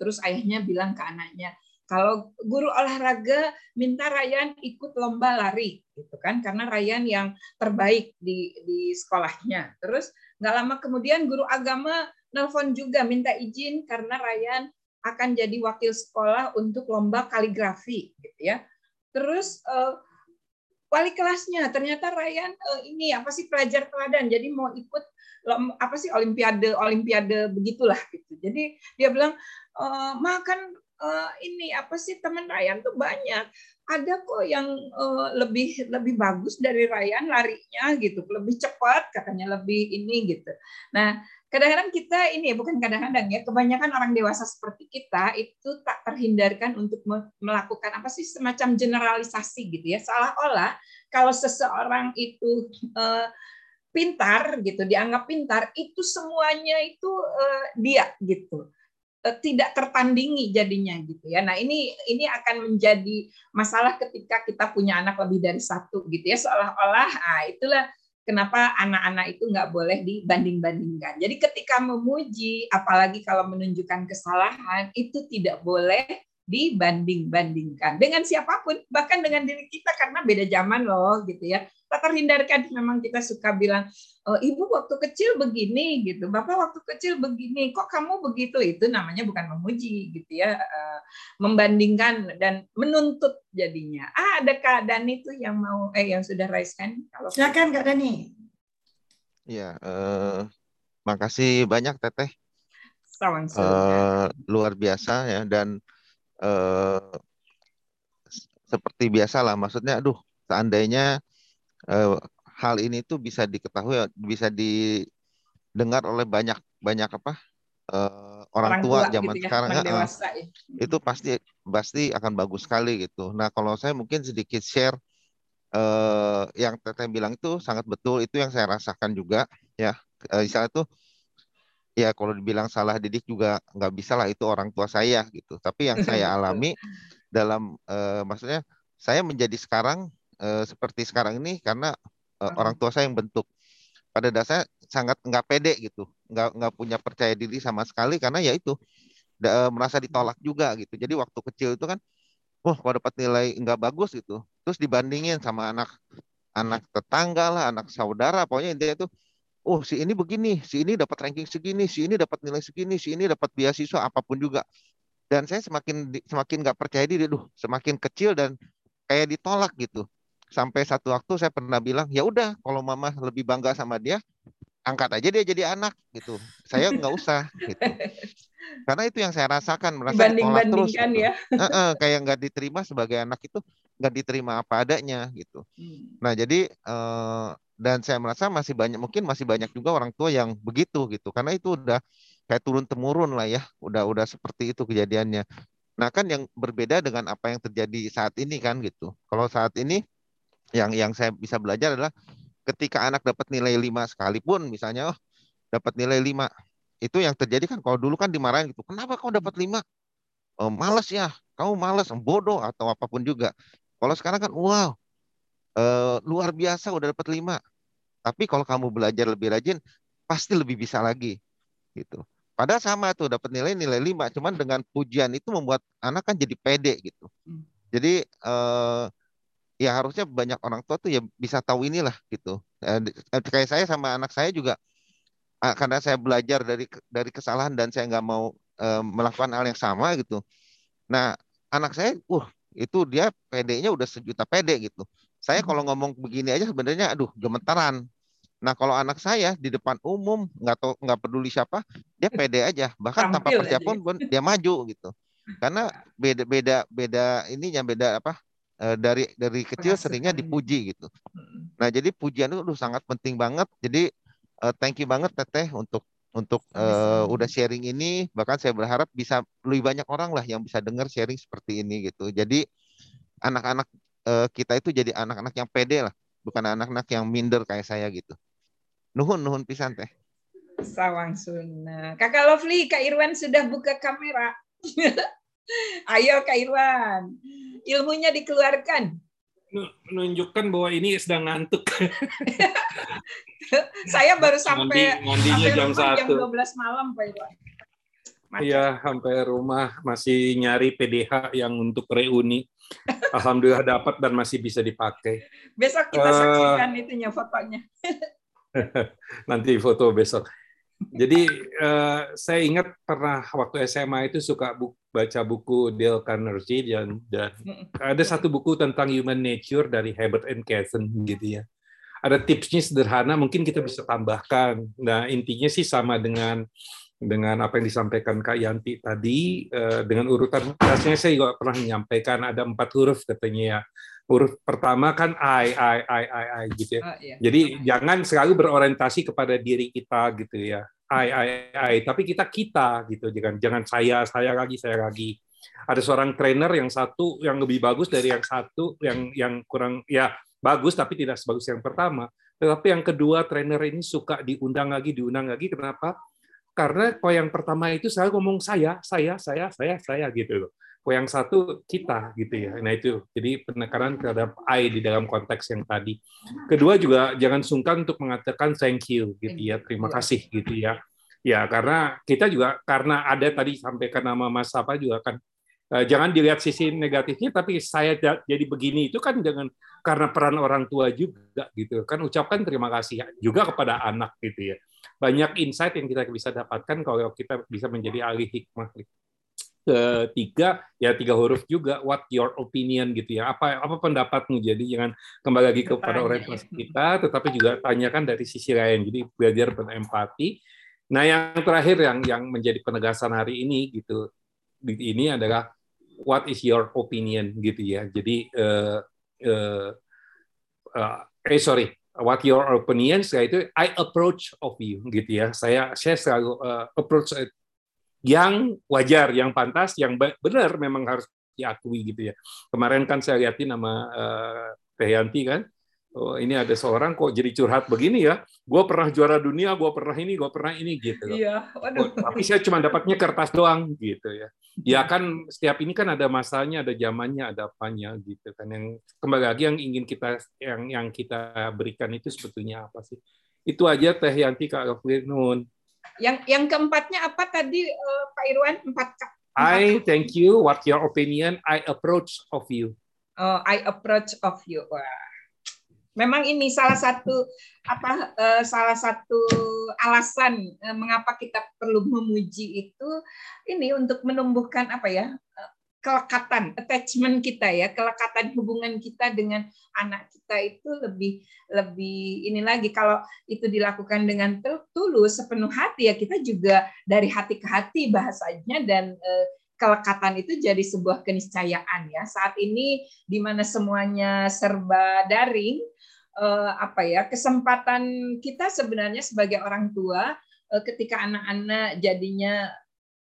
Terus ayahnya bilang ke anaknya kalau guru olahraga minta Ryan ikut lomba lari gitu kan karena Ryan yang terbaik di di sekolahnya terus nggak lama kemudian guru agama nelfon juga minta izin karena Ryan akan jadi wakil sekolah untuk lomba kaligrafi gitu ya. Terus uh, wali kelasnya ternyata Ryan uh, ini apa sih pelajar teladan jadi mau ikut apa sih olimpiade olimpiade begitulah gitu. Jadi dia bilang e, makan uh, ini apa sih teman Ryan tuh banyak. Ada kok yang uh, lebih lebih bagus dari Ryan larinya gitu. Lebih cepat katanya lebih ini gitu. Nah kadang-kadang kita ini bukan kadang-kadang ya kebanyakan orang dewasa seperti kita itu tak terhindarkan untuk melakukan apa sih semacam generalisasi gitu ya. Seolah-olah kalau seseorang itu uh, pintar gitu dianggap pintar itu semuanya itu uh, dia gitu tidak tertandingi jadinya gitu ya. Nah ini ini akan menjadi masalah ketika kita punya anak lebih dari satu gitu ya. Seolah-olah ah itulah kenapa anak-anak itu nggak boleh dibanding-bandingkan. Jadi ketika memuji, apalagi kalau menunjukkan kesalahan, itu tidak boleh dibanding-bandingkan. Dengan siapa pun, bahkan dengan diri kita karena beda zaman loh gitu ya tak terhindarkan memang kita suka bilang oh, ibu waktu kecil begini gitu. Bapak waktu kecil begini kok kamu begitu? Itu namanya bukan memuji gitu ya uh, membandingkan dan menuntut jadinya. Ah ada kak Dani tuh yang mau eh yang sudah raise kan kalau silakan kak Dani. Ya uh, makasih banyak teteh. Uh, luar biasa ya dan uh, seperti biasa lah maksudnya. Aduh seandainya uh, hal ini tuh bisa diketahui bisa didengar oleh banyak banyak apa uh, orang, orang tua, tua zaman gitu ya, sekarang ya, dewasa, ya. itu pasti pasti akan bagus sekali gitu. Nah kalau saya mungkin sedikit share uh, yang teteh bilang itu sangat betul itu yang saya rasakan juga ya uh, misalnya tuh ya kalau dibilang salah didik juga nggak bisa lah itu orang tua saya gitu. Tapi yang saya alami dalam uh, maksudnya saya menjadi sekarang uh, seperti sekarang ini karena uh, orang tua saya yang bentuk. Pada dasarnya sangat nggak pede gitu, nggak nggak punya percaya diri sama sekali karena ya itu da, merasa ditolak juga gitu. Jadi waktu kecil itu kan, wah kalau dapat nilai nggak bagus gitu, terus dibandingin sama anak anak tetangga lah, anak saudara, pokoknya intinya tuh, oh si ini begini, si ini dapat ranking segini, si ini dapat nilai segini, si ini dapat beasiswa apa pun juga. Dan saya semakin semakin nggak percaya diri, duh, semakin kecil dan kayak ditolak gitu sampai satu waktu saya pernah bilang ya udah kalau mama lebih bangga sama dia angkat aja dia jadi anak gitu. Saya nggak usah gitu. Karena itu yang saya rasakan merasa Banding terus gitu. ya. E -e, kayak nggak diterima sebagai anak itu nggak diterima apa adanya gitu. Hmm. nah jadi eh, dan saya merasa masih banyak mungkin masih banyak juga orang tua yang begitu gitu. Karena itu udah kayak turun temurun lah ya udah udah seperti itu kejadiannya. Nah kan yang berbeda dengan apa yang terjadi saat ini kan gitu. Kalau saat ini yang yang saya bisa belajar adalah ketika anak dapat nilai 5 sekalipun misalnya oh dapat nilai 5 itu yang terjadi kan kalau dulu kan dimarahin gitu kenapa kau dapat 5 oh, males ya kamu males bodoh atau apa pun juga. Kalau sekarang kan wow uh, luar biasa udah dapat 5 tapi kalau kamu belajar lebih rajin pasti lebih bisa lagi gitu. Padahal sama tuh dapat nilai nilai 5 cuman dengan pujian itu membuat anak kan jadi pede gitu. Hmm. jadi uh, ya harusnya banyak orang tua tuh ya bisa tahu inilah gitu. Eh, kayak saya sama anak saya juga ah, karena saya belajar dari dari kesalahan dan saya nggak mau uh, melakukan hal yang sama gitu. Nah, anak saya, uh, itu dia PD-nya udah sejuta PD gitu. Saya kalau ngomong begini aja sebenarnya, aduh, gemetaran. Nah, kalau anak saya di depan umum nggak tahu nggak peduli siapa, dia pede aja. Bahkan Tampil tanpa persiapan pun dia maju gitu. Karena beda beda beda ininya beda apa Eh, dari dari kecil seringnya dipuji gitu. Nah jadi pujian itu udah sangat penting banget. Jadi uh, thank you banget Teteh untuk untuk uh, udah sharing ini. Bahkan saya berharap bisa lebih banyak orang lah yang bisa dengar sharing seperti ini gitu. Jadi anak-anak uh, kita itu jadi anak-anak yang pede lah, bukan anak-anak yang minder kayak saya gitu. Nuhun nuhun pisan teh. Sawang Suna. Kakak Lovely, Kak Irwan sudah buka kamera. Ayo Kak Irwan ilmunya dikeluarkan. Menunjukkan bahwa ini sedang ngantuk. Saya baru sampai Mandi, sampai jam satu. Jam 12 malam, Pak Iwan. Iya, sampai rumah masih nyari PDH yang untuk reuni. Alhamdulillah dapat dan masih bisa dipakai. Besok kita uh, saksikan itunya fotonya. nanti foto besok. Jadi uh, saya ingat pernah waktu SMA itu suka bu baca buku Dale Carnegie dan dan ada satu buku tentang human nature dari Herbert and Kathen gitu ya. Ada tipsnya sederhana mungkin kita bisa tambahkan. Nah intinya sih sama dengan dengan apa yang disampaikan Kak Yanti tadi uh, dengan urutan rasanya saya juga pernah menyampaikan ada empat huruf katanya ya huruf pertama kan I, I, I, I, I gitu ya. Oh, iya. Jadi oh, jangan selalu berorientasi kepada diri kita gitu ya. I, I, I. Tapi kita kita gitu. Jangan jangan saya, saya lagi, saya lagi. Ada seorang trainer yang satu yang lebih bagus dari yang satu, yang yang kurang ya bagus tapi tidak sebagus yang pertama. Tetapi yang kedua trainer ini suka diundang lagi, diundang lagi. Kenapa? Karena kalau yang pertama itu saya ngomong saya, saya, saya, saya, saya gitu loh yang satu kita gitu ya. Nah itu jadi penekanan terhadap I di dalam konteks yang tadi. Kedua juga jangan sungkan untuk mengatakan thank you gitu ya, terima kasih gitu ya. Ya karena kita juga karena ada tadi sampaikan nama Mas apa juga kan eh, jangan dilihat sisi negatifnya tapi saya jadi begini itu kan jangan karena peran orang tua juga gitu kan ucapkan terima kasih juga kepada anak gitu ya banyak insight yang kita bisa dapatkan kalau kita bisa menjadi ahli hikmah ketiga ya tiga huruf juga. What your opinion gitu ya. Apa apa pendapatmu? Jadi jangan kembali lagi kepada orientasi kita tetapi juga tanyakan dari sisi lain. Jadi belajar berempati. Nah yang terakhir yang yang menjadi penegasan hari ini gitu ini adalah what is your opinion gitu ya. Jadi uh, uh, uh, eh sorry what your opinions itu I approach of you gitu ya. Saya saya selalu uh, approach yang wajar, yang pantas, yang benar memang harus diakui gitu ya. Kemarin kan saya lihatin nama uh, Teh Yanti kan, oh, ini ada seorang kok jadi curhat begini ya. Gue pernah juara dunia, gue pernah ini, gue pernah ini gitu. Iya. Waduh. Oh, tapi saya cuma dapatnya kertas doang gitu ya. Ya kan setiap ini kan ada masanya, ada zamannya, ada apanya gitu kan. Yang kembali lagi yang ingin kita yang yang kita berikan itu sebetulnya apa sih? Itu aja Teh Yanti Kak Nun. Yang yang keempatnya apa tadi uh, Pak Irwan? Empat, empat. I thank you. What your opinion? I approach of you. Oh, I approach of you. Wah. Memang ini salah satu apa uh, salah satu alasan uh, mengapa kita perlu memuji itu ini untuk menumbuhkan apa ya kelekatan attachment kita ya kelekatan hubungan kita dengan anak kita itu lebih lebih ini lagi. Kalau itu dilakukan dengan tulus sepenuh hati ya kita juga dari hati ke hati bahasanya dan eh, kelekatan itu jadi sebuah keniscayaan ya. Saat ini di mana semuanya serba daring eh, apa ya kesempatan kita sebenarnya sebagai orang tua eh, ketika anak-anak jadinya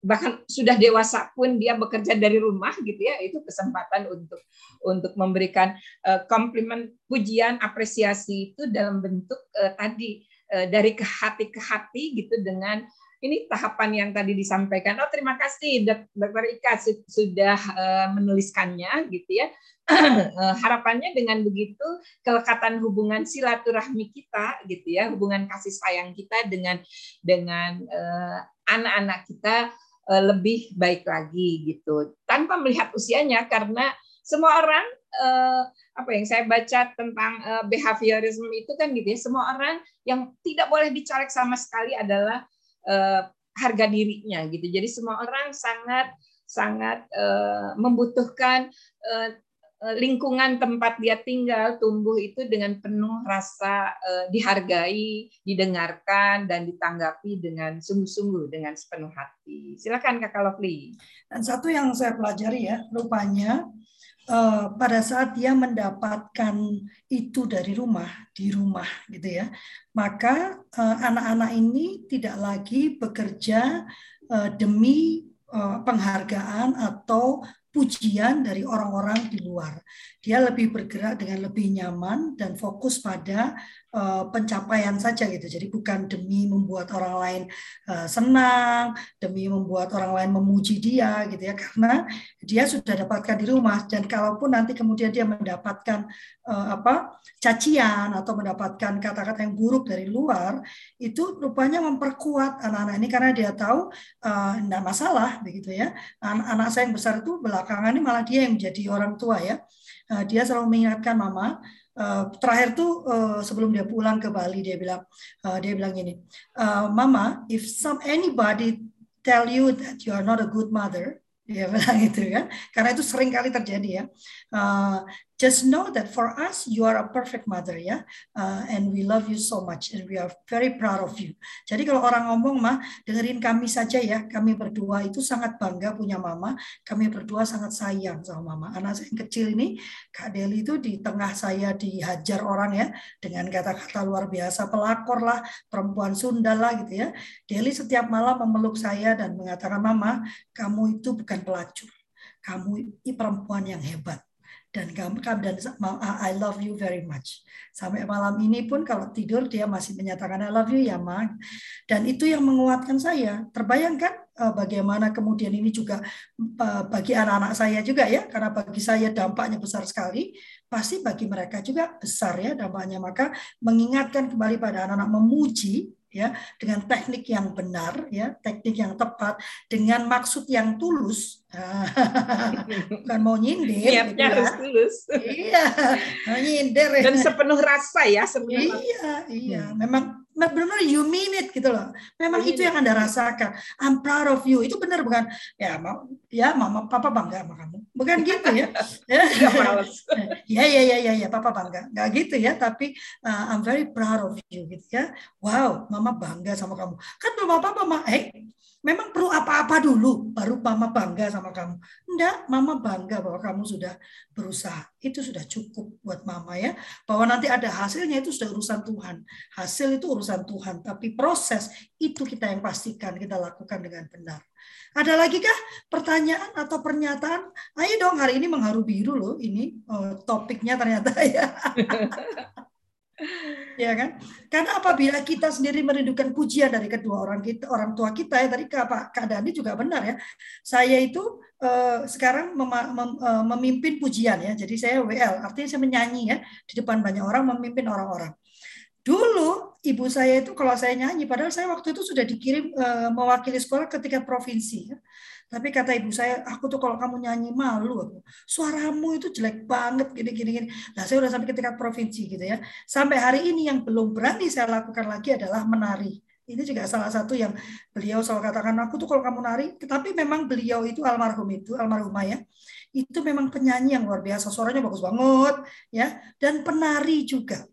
bahkan sudah dewasa pun dia bekerja dari rumah gitu ya itu kesempatan untuk untuk memberikan uh, komplimen pujian apresiasi itu dalam bentuk uh, tadi uh, dari ke hati ke hati gitu dengan ini tahapan yang tadi disampaikan. Oh terima kasih dokter Ika sudah uh, menuliskannya gitu ya. Harapannya dengan begitu kelekatan hubungan silaturahmi kita gitu ya hubungan kasih sayang kita dengan dengan anak-anak uh, kita Eh, lebih baik lagi gitu. Tanpa melihat usianya karena semua orang uh, apa yang saya baca tentang uh, behaviorism itu kan gitu ya semua orang yang tidak boleh dicolek sama sekali adalah harga dirinya gitu. Jadi semua orang sangat sangat uh, membutuhkan uh, lingkungan tempat dia tinggal tumbuh itu dengan penuh rasa uh, dihargai, didengarkan dan ditanggapi dengan sungguh-sungguh dengan sepenuh hati. Silakan Kakak Lovely. Dan satu yang saya pelajari ya, rupanya uh, pada saat dia mendapatkan itu dari rumah, di rumah gitu ya, maka anak-anak uh, ini tidak lagi bekerja uh, demi penghargaan atau pujian dari orang-orang di luar. Dia lebih bergerak dengan lebih nyaman dan fokus pada uh, pencapaian saja gitu. Jadi bukan demi membuat orang lain uh, senang, demi membuat orang lain memuji dia gitu ya karena dia sudah dapatkan di rumah dan kalaupun nanti kemudian dia mendapatkan uh, apa cacian atau mendapatkan kata-kata yang buruk dari luar itu rupanya memperkuat anak-anak ini karena dia tahu tidak uh, masalah begitu ya. Anak-anak saya yang besar itu belakang belakangan ini malah dia yang jadi orang tua ya. Dia selalu mengingatkan mama. Uh, terakhir tuh uh, sebelum dia pulang ke Bali dia bilang uh, dia bilang gini, uh, Mama, if some anybody tell you that you are not a good mother, dia bilang gitu kan, karena itu sering kali terjadi ya. Uh, just know that for us you are a perfect mother ya. Uh, and we love you so much and we are very proud of you. Jadi kalau orang ngomong mah dengerin kami saja ya kami berdua itu sangat bangga punya mama kami berdua sangat sayang sama mama. Anak saya yang kecil ini kak Deli itu di tengah saya dihajar orang ya dengan kata-kata luar biasa pelakor lah perempuan Sunda lah gitu ya. Deli setiap malam memeluk saya dan mengatakan mama kamu itu bukan pelacur. Kamu ini perempuan yang hebat dan kamu dan I love you very much. Sampai malam ini pun kalau tidur dia masih menyatakan I love you ya Ma. Dan itu yang menguatkan saya. Terbayangkan eh, bagaimana kemudian ini juga eh, bagi anak-anak saya juga ya karena bagi saya dampaknya besar sekali pasti bagi mereka juga besar ya dampaknya maka mengingatkan kembali pada anak-anak memuji ya dengan teknik yang benar ya teknik yang tepat dengan maksud yang tulus. Bukan mau nyindir niatnya gitu ya. harus tulus. Iya mau nyindir. Dan sepenuh rasa ya sepenuh iya iya. Hmm. memang benar-benar you mean it gitu loh. Memang itu yang anda rasakan. I'm proud of you. Itu benar bukan? Ya, mau ya mama, papa bangga sama kamu. Bukan gitu ya. ya, ya, ya, ya, ya, papa bangga. Gak gitu ya. Tapi uh, I'm very proud of you gitu ya. Wow, mama bangga sama kamu. Kan mama papa mama, eh memang perlu apa-apa dulu baru mama bangga sama kamu. Enggak, mama bangga bahwa kamu sudah berusaha. Itu sudah cukup buat mama ya. Bahwa nanti ada hasilnya itu sudah urusan Tuhan. Hasil itu urusan Tuhan, tapi proses itu kita yang pastikan kita lakukan dengan benar. Ada lagi kah pertanyaan atau pernyataan? Ayo dong hari ini mengharu biru loh ini oh, topiknya ternyata ya. ya kan? Karena apabila kita sendiri merindukan pujian dari kedua orang kita, orang tua kita ya tadi Kak Kak Dani juga benar ya. Saya itu eh, sekarang mem, mem, eh, memimpin pujian ya. Jadi saya WL, artinya saya menyanyi ya di depan banyak orang memimpin orang-orang. Dulu ibu saya itu kalau saya nyanyi, padahal saya waktu itu sudah dikirim eh, mewakili sekolah ketika provinsi ya. Tapi kata ibu saya, aku tuh kalau kamu nyanyi malu aku. Suaramu itu jelek banget gini gini. Nah, saya udah sampai ke tingkat provinsi gitu ya. Sampai hari ini yang belum berani saya lakukan lagi adalah menari. Ini juga salah satu yang beliau selalu katakan, aku tuh kalau kamu nari, tapi memang beliau itu almarhum itu, almarhumah ya, itu memang penyanyi yang luar biasa, suaranya bagus banget, ya, dan penari juga.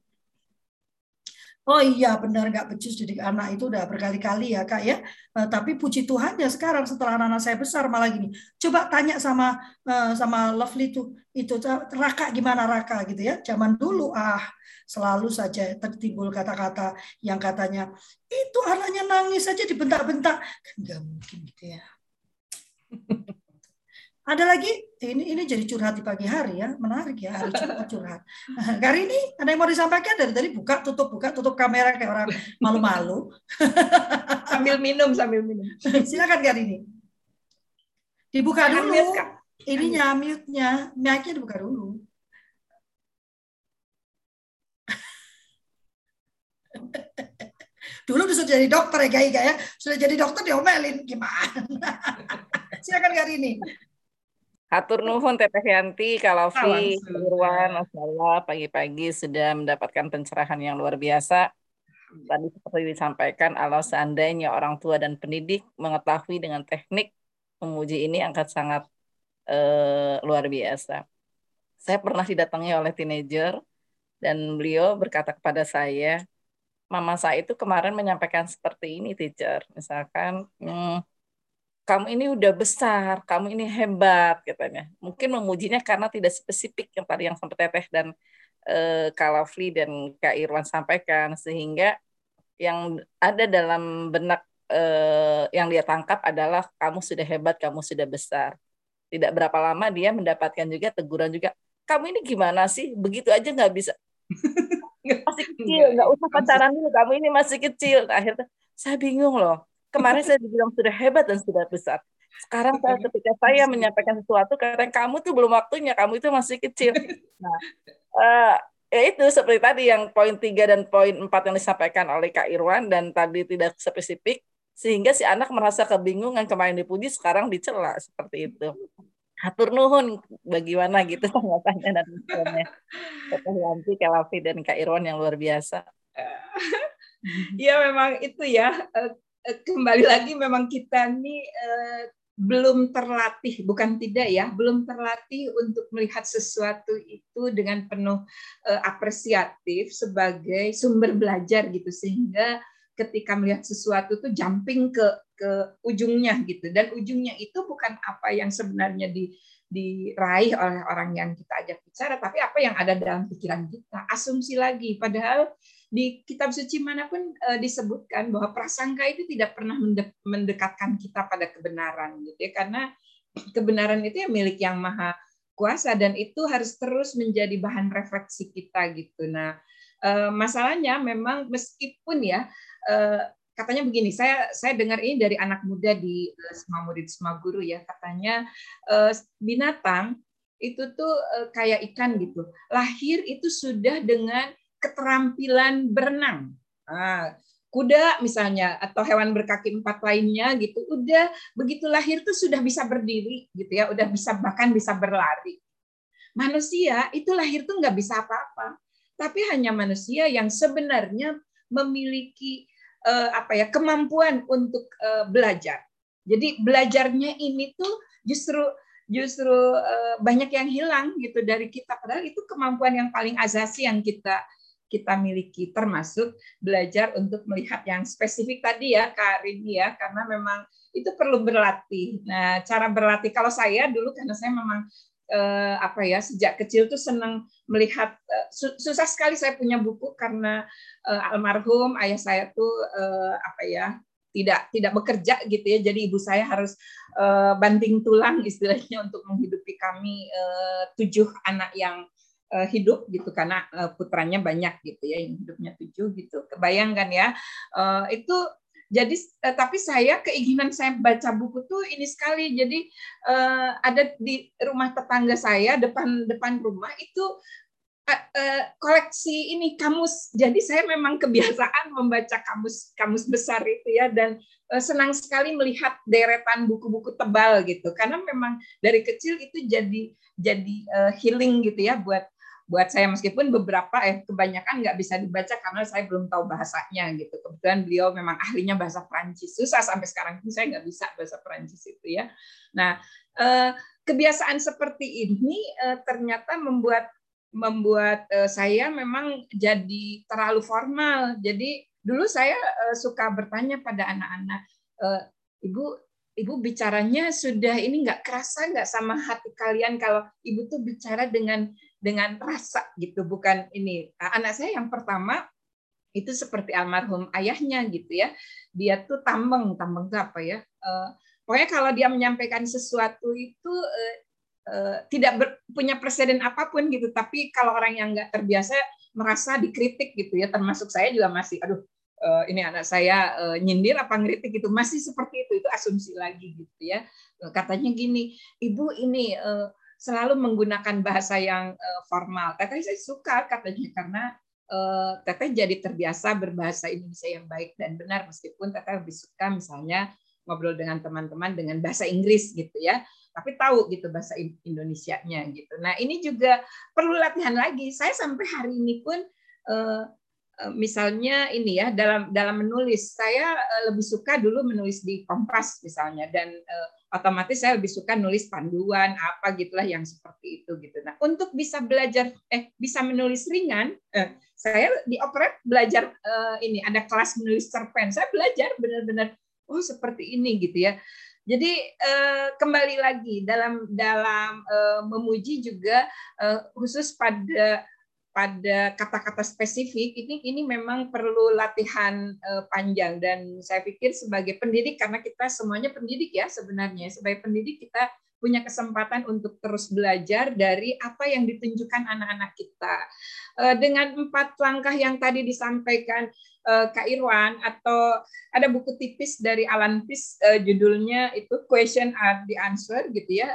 Oh iya benar nggak becus didik anak itu udah berkali-kali ya kak ya. Uh, tapi puji Tuhan ya sekarang setelah anak-anak saya besar malah gini. Coba tanya sama uh, sama Lovely tuh itu Raka gimana Raka gitu ya. Zaman dulu ah selalu saja tertimbul kata-kata yang katanya itu anaknya nangis saja dibentak-bentak kan nggak mungkin gitu ya. Ada lagi, ini ini jadi curhat di pagi hari ya, menarik ya hari curhat curhat. Hari ini ada yang mau disampaikan dari tadi buka tutup buka tutup kamera kayak orang malu-malu. sambil minum sambil minum. Silakan hari ini. Dibuka dulu. Ininya mute-nya, mic-nya dibuka dulu. Dulu sudah jadi dokter ya, Gai, ya. Sudah jadi dokter diomelin. Gimana? Silakan hari ini. Hatur nuhun Teteh Yanti, kalau Vi, Irwan, Mas pagi-pagi sudah mendapatkan pencerahan yang luar biasa. Tadi seperti disampaikan, kalau seandainya orang tua dan pendidik mengetahui dengan teknik memuji ini akan sangat uh, luar biasa. Saya pernah didatangi oleh teenager dan beliau berkata kepada saya, mama saya itu kemarin menyampaikan seperti ini, teacher. Misalkan, hmm, kamu ini udah besar, kamu ini hebat katanya. Mungkin memujinya karena tidak spesifik yang tadi yang sampai Teteh dan eh, Lovely dan Kak Irwan sampaikan sehingga yang ada dalam benak eh, yang dia tangkap adalah kamu sudah hebat, kamu sudah besar. Tidak berapa lama dia mendapatkan juga teguran juga. Kamu ini gimana sih? Begitu aja nggak bisa. masih kecil, nggak usah pacaran dulu. Kamu ini masih kecil. Akhirnya saya bingung loh kemarin saya dibilang sudah hebat dan sudah besar. Sekarang saya ketika saya menyampaikan sesuatu, karena kamu tuh belum waktunya, kamu itu masih kecil. Nah, uh, ya itu seperti tadi yang poin tiga dan poin empat yang disampaikan oleh Kak Irwan dan tadi tidak spesifik, sehingga si anak merasa kebingungan kemarin dipuji, sekarang dicela seperti itu. Hatur nuhun bagaimana gitu tanggapannya dan misalnya Kak Yanti, Kak Lafi, dan Kak Irwan yang luar biasa. Ya memang itu ya Eh, kembali lagi memang kita ini eh, belum terlatih, bukan tidak ya, belum terlatih untuk melihat sesuatu itu dengan penuh eh, apresiatif sebagai sumber belajar gitu. Sehingga ketika melihat sesuatu tuh jumping ke ke ujungnya gitu. Dan ujungnya itu bukan apa yang sebenarnya di diraih oleh orang yang kita ajak bicara tapi apa yang ada dalam pikiran kita. Asumsi lagi padahal di kitab suci mana pun uh, disebutkan bahwa prasangka itu tidak pernah mendekatkan kita pada kebenaran gitu ya karena kebenaran itu ya milik yang maha kuasa dan itu harus terus menjadi bahan refleksi kita gitu. Nah, uh, masalahnya memang meskipun ya uh, katanya begini, saya saya dengar ini dari anak muda di uh, semua murid semua guru ya katanya uh, binatang itu tuh uh, kayak ikan gitu. Lahir itu sudah dengan keterampilan berenang. Nah, kuda misalnya atau hewan berkaki empat lainnya gitu udah begitu lahir tuh sudah bisa berdiri gitu ya udah bisa bahkan bisa berlari. Manusia itu lahir tuh nggak bisa apa-apa. Tapi hanya manusia yang sebenarnya memiliki uh, apa ya kemampuan untuk uh, belajar. Jadi belajarnya ini tuh justru justru uh, banyak yang hilang gitu dari kita. Padahal itu kemampuan yang paling asasi yang kita kita miliki termasuk belajar untuk melihat yang spesifik tadi ya Kak Rini ya karena memang itu perlu berlatih. Nah, cara berlatih kalau saya dulu karena saya memang eh, apa ya sejak kecil tuh senang melihat eh, susah sekali saya punya buku karena eh, almarhum ayah saya tuh eh, apa ya tidak tidak bekerja gitu ya jadi ibu saya harus uh, banting tulang istilahnya untuk menghidupi kami uh, tujuh anak yang uh, hidup gitu karena uh, putranya banyak gitu ya yang hidupnya tujuh gitu. Kebayangkan ya uh, itu jadi tapi saya keinginan saya baca buku tuh ini sekali. Jadi ada di rumah tetangga saya depan depan rumah itu koleksi ini kamus. Jadi saya memang kebiasaan membaca kamus kamus besar itu ya dan senang sekali melihat deretan buku-buku tebal gitu. Karena memang dari kecil itu jadi jadi healing gitu ya buat buat saya meskipun beberapa eh kebanyakan nggak bisa dibaca karena saya belum tahu bahasanya gitu. Kebetulan beliau memang ahlinya bahasa Perancis. Susah sampai sekarang pun saya nggak bisa bahasa Perancis itu ya. Nah, eh, kebiasaan seperti ini eh, ternyata membuat membuat eh, saya memang jadi terlalu formal. Jadi dulu saya suka bertanya pada anak-anak, Ibu ibu bicaranya sudah ini nggak kerasa nggak sama hati kalian kalau ibu tuh bicara dengan dengan rasa gitu bukan ini. Anak saya yang pertama itu seperti almarhum ayahnya gitu ya. Dia tuh tambeng tambeng apa ya? Uh, pokoknya kalau dia menyampaikan sesuatu itu uh, uh, tidak ber, punya presiden apa pun gitu. Tapi kalau orang yang nggak terbiasa merasa dikritik gitu ya termasuk saya juga masih aduh uh, ini anak saya nyindir apa ngeritik gitu. Masih seperti itu itu asumsi lagi gitu ya. Katanya gini ibu ini uh, selalu menggunakan bahasa yang uh, formal. Teteh saya suka katanya karena uh, Teteh jadi terbiasa berbahasa Indonesia yang baik dan benar meskipun Teteh lebih suka misalnya ngobrol dengan teman-teman dengan bahasa Inggris gitu ya tapi tahu gitu bahasa Indonesia-nya gitu. Nah, ini juga perlu latihan lagi. Saya sampai hari ini pun uh, misalnya ini ya dalam dalam menulis saya lebih suka dulu menulis di Kompas misalnya dan uh, otomatis saya lebih suka nulis panduan apa gitulah yang seperti itu gitu. Nah untuk bisa belajar eh bisa menulis ringan, eh, saya di operat belajar eh, ini ada kelas menulis cerpen. Saya belajar benar-benar oh seperti ini gitu ya. Jadi eh, kembali lagi dalam dalam eh, memuji juga eh, khusus pada pada kata-kata spesifik ini ini memang perlu latihan uh, panjang. Dan saya pikir sebagai pendidik karena kita semuanya pendidik ya sebenarnya sebagai pendidik kita punya kesempatan untuk terus belajar dari apa yang ditunjukkan anak-anak kita. Uh, dengan empat langkah yang tadi disampaikan uh, Kak Irwan atau ada buku tipis dari Alan Pease judulnya itu Question are the Answer gitu ya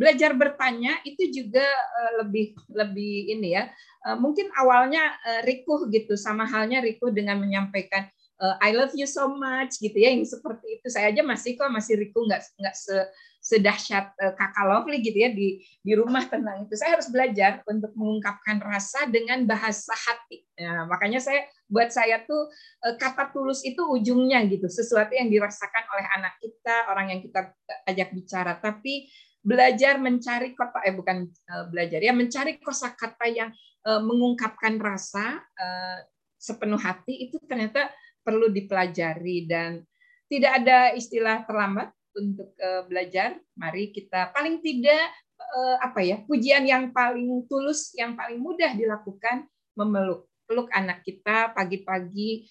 belajar bertanya itu juga uh, lebih lebih ini ya uh, mungkin awalnya uh, rikuh gitu sama halnya rikuh dengan menyampaikan I love you so much gitu ya yang seperti itu. Saya aja masih kok masih rikuh nggak nggak se sedahsyat kakak lovely gitu ya di di rumah tentang itu. Saya harus belajar untuk mengungkapkan rasa dengan bahasa hati. Ya, makanya saya buat saya tuh uh, kata tulus itu ujungnya gitu sesuatu yang dirasakan oleh anak kita orang yang kita ajak bicara. Tapi belajar mencari kata eh bukan uh, belajar ya mencari kosakata yang uh, mengungkapkan rasa uh, sepenuh hati itu ternyata perlu dipelajari dan tidak ada istilah terlambat untuk belajar. Mari kita paling tidak apa ya pujian yang paling tulus yang paling mudah dilakukan memeluk peluk anak kita pagi-pagi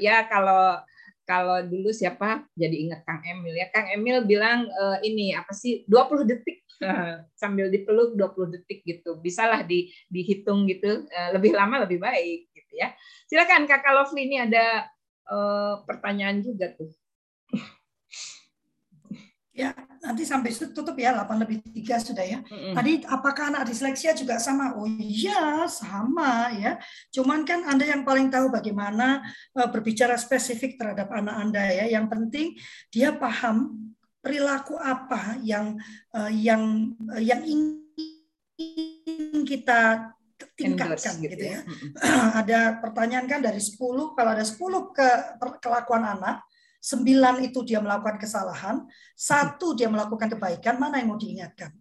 ya kalau kalau dulu siapa? Jadi ingat Kang Emil ya. Kang Emil bilang e, ini apa sih 20 detik. Sambil dipeluk 20 detik gitu. Bisalah di dihitung gitu. E, lebih lama lebih baik gitu ya. Silakan Kakak Lovely ini ada e, pertanyaan juga tuh Ya, nanti sampai tutup ya, 8 lebih 3 sudah ya. Mm-hmm. Tadi apakah anak disleksia juga sama? Oh iya, sama ya. Cuman kan Anda yang paling tahu bagaimana uh, berbicara spesifik terhadap anak Anda ya. Yang penting dia paham perilaku apa yang uh, yang uh, yang ingin kita tingkatkan gitu, gitu ya. ya. ada pertanyaan kan dari 10 kalau ada 10 ke kelakuan anak sembilan itu dia melakukan kesalahan, satu dia melakukan kebaikan, mana yang mau diingatkan?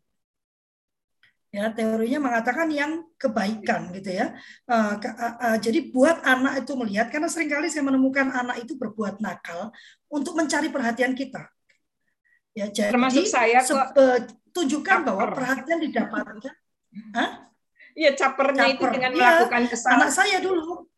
Ya, teorinya mengatakan yang kebaikan gitu ya. Uh, uh, uh, jadi buat anak itu melihat karena sering kali saya menemukan anak itu berbuat nakal untuk mencari perhatian kita. Ya, jadi termasuk saya kok tunjukkan bahwa perhatian didapatkan. Iya, capernya Caper. itu dengan ya, melakukan kesalahan. Anak saya dulu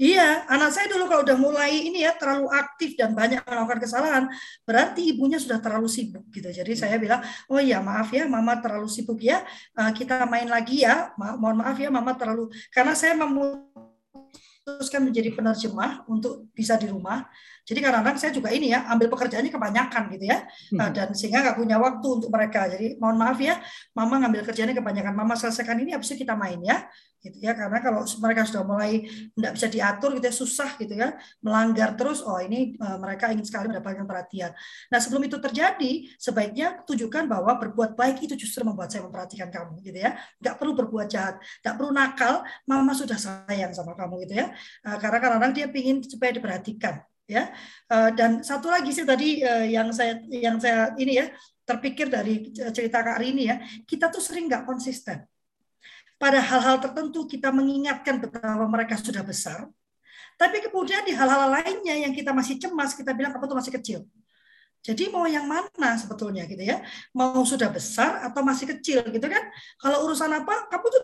Iya, anak saya dulu kalau udah mulai ini ya terlalu aktif dan banyak melakukan kesalahan, berarti ibunya sudah terlalu sibuk gitu. Jadi saya bilang, oh iya maaf ya, mama terlalu sibuk ya, eh, kita main lagi ya. Ma mohon maaf ya, mama terlalu karena saya memutuskan menjadi penerjemah untuk bisa di rumah. Jadi kadang-kadang saya juga ini ya ambil pekerjaannya kebanyakan gitu ya, hmm. dan sehingga nggak punya waktu untuk mereka. Jadi mohon maaf ya, mama ngambil kerjanya kebanyakan. Mama selesaikan ini, habis itu kita main ya gitu ya karena kalau mereka sudah mulai tidak bisa diatur gitu ya susah gitu ya melanggar terus oh ini uh, mereka ingin sekali mendapatkan perhatian nah sebelum itu terjadi sebaiknya tunjukkan bahwa berbuat baik itu justru membuat saya memperhatikan kamu gitu ya nggak perlu berbuat jahat nggak perlu nakal mama sudah sayang sama kamu gitu ya uh, karena kadang-kadang dia ingin supaya diperhatikan ya uh, dan satu lagi sih tadi uh, yang saya yang saya ini ya terpikir dari cerita Kak Rini ya kita tuh sering nggak konsisten pada hal-hal tertentu kita mengingatkan betapa mereka sudah besar. Tapi kemudian di hal-hal lainnya yang kita masih cemas, kita bilang kamu tuh masih kecil. Jadi mau yang mana sebetulnya gitu ya? Mau sudah besar atau masih kecil gitu kan? Kalau urusan apa, kamu tuh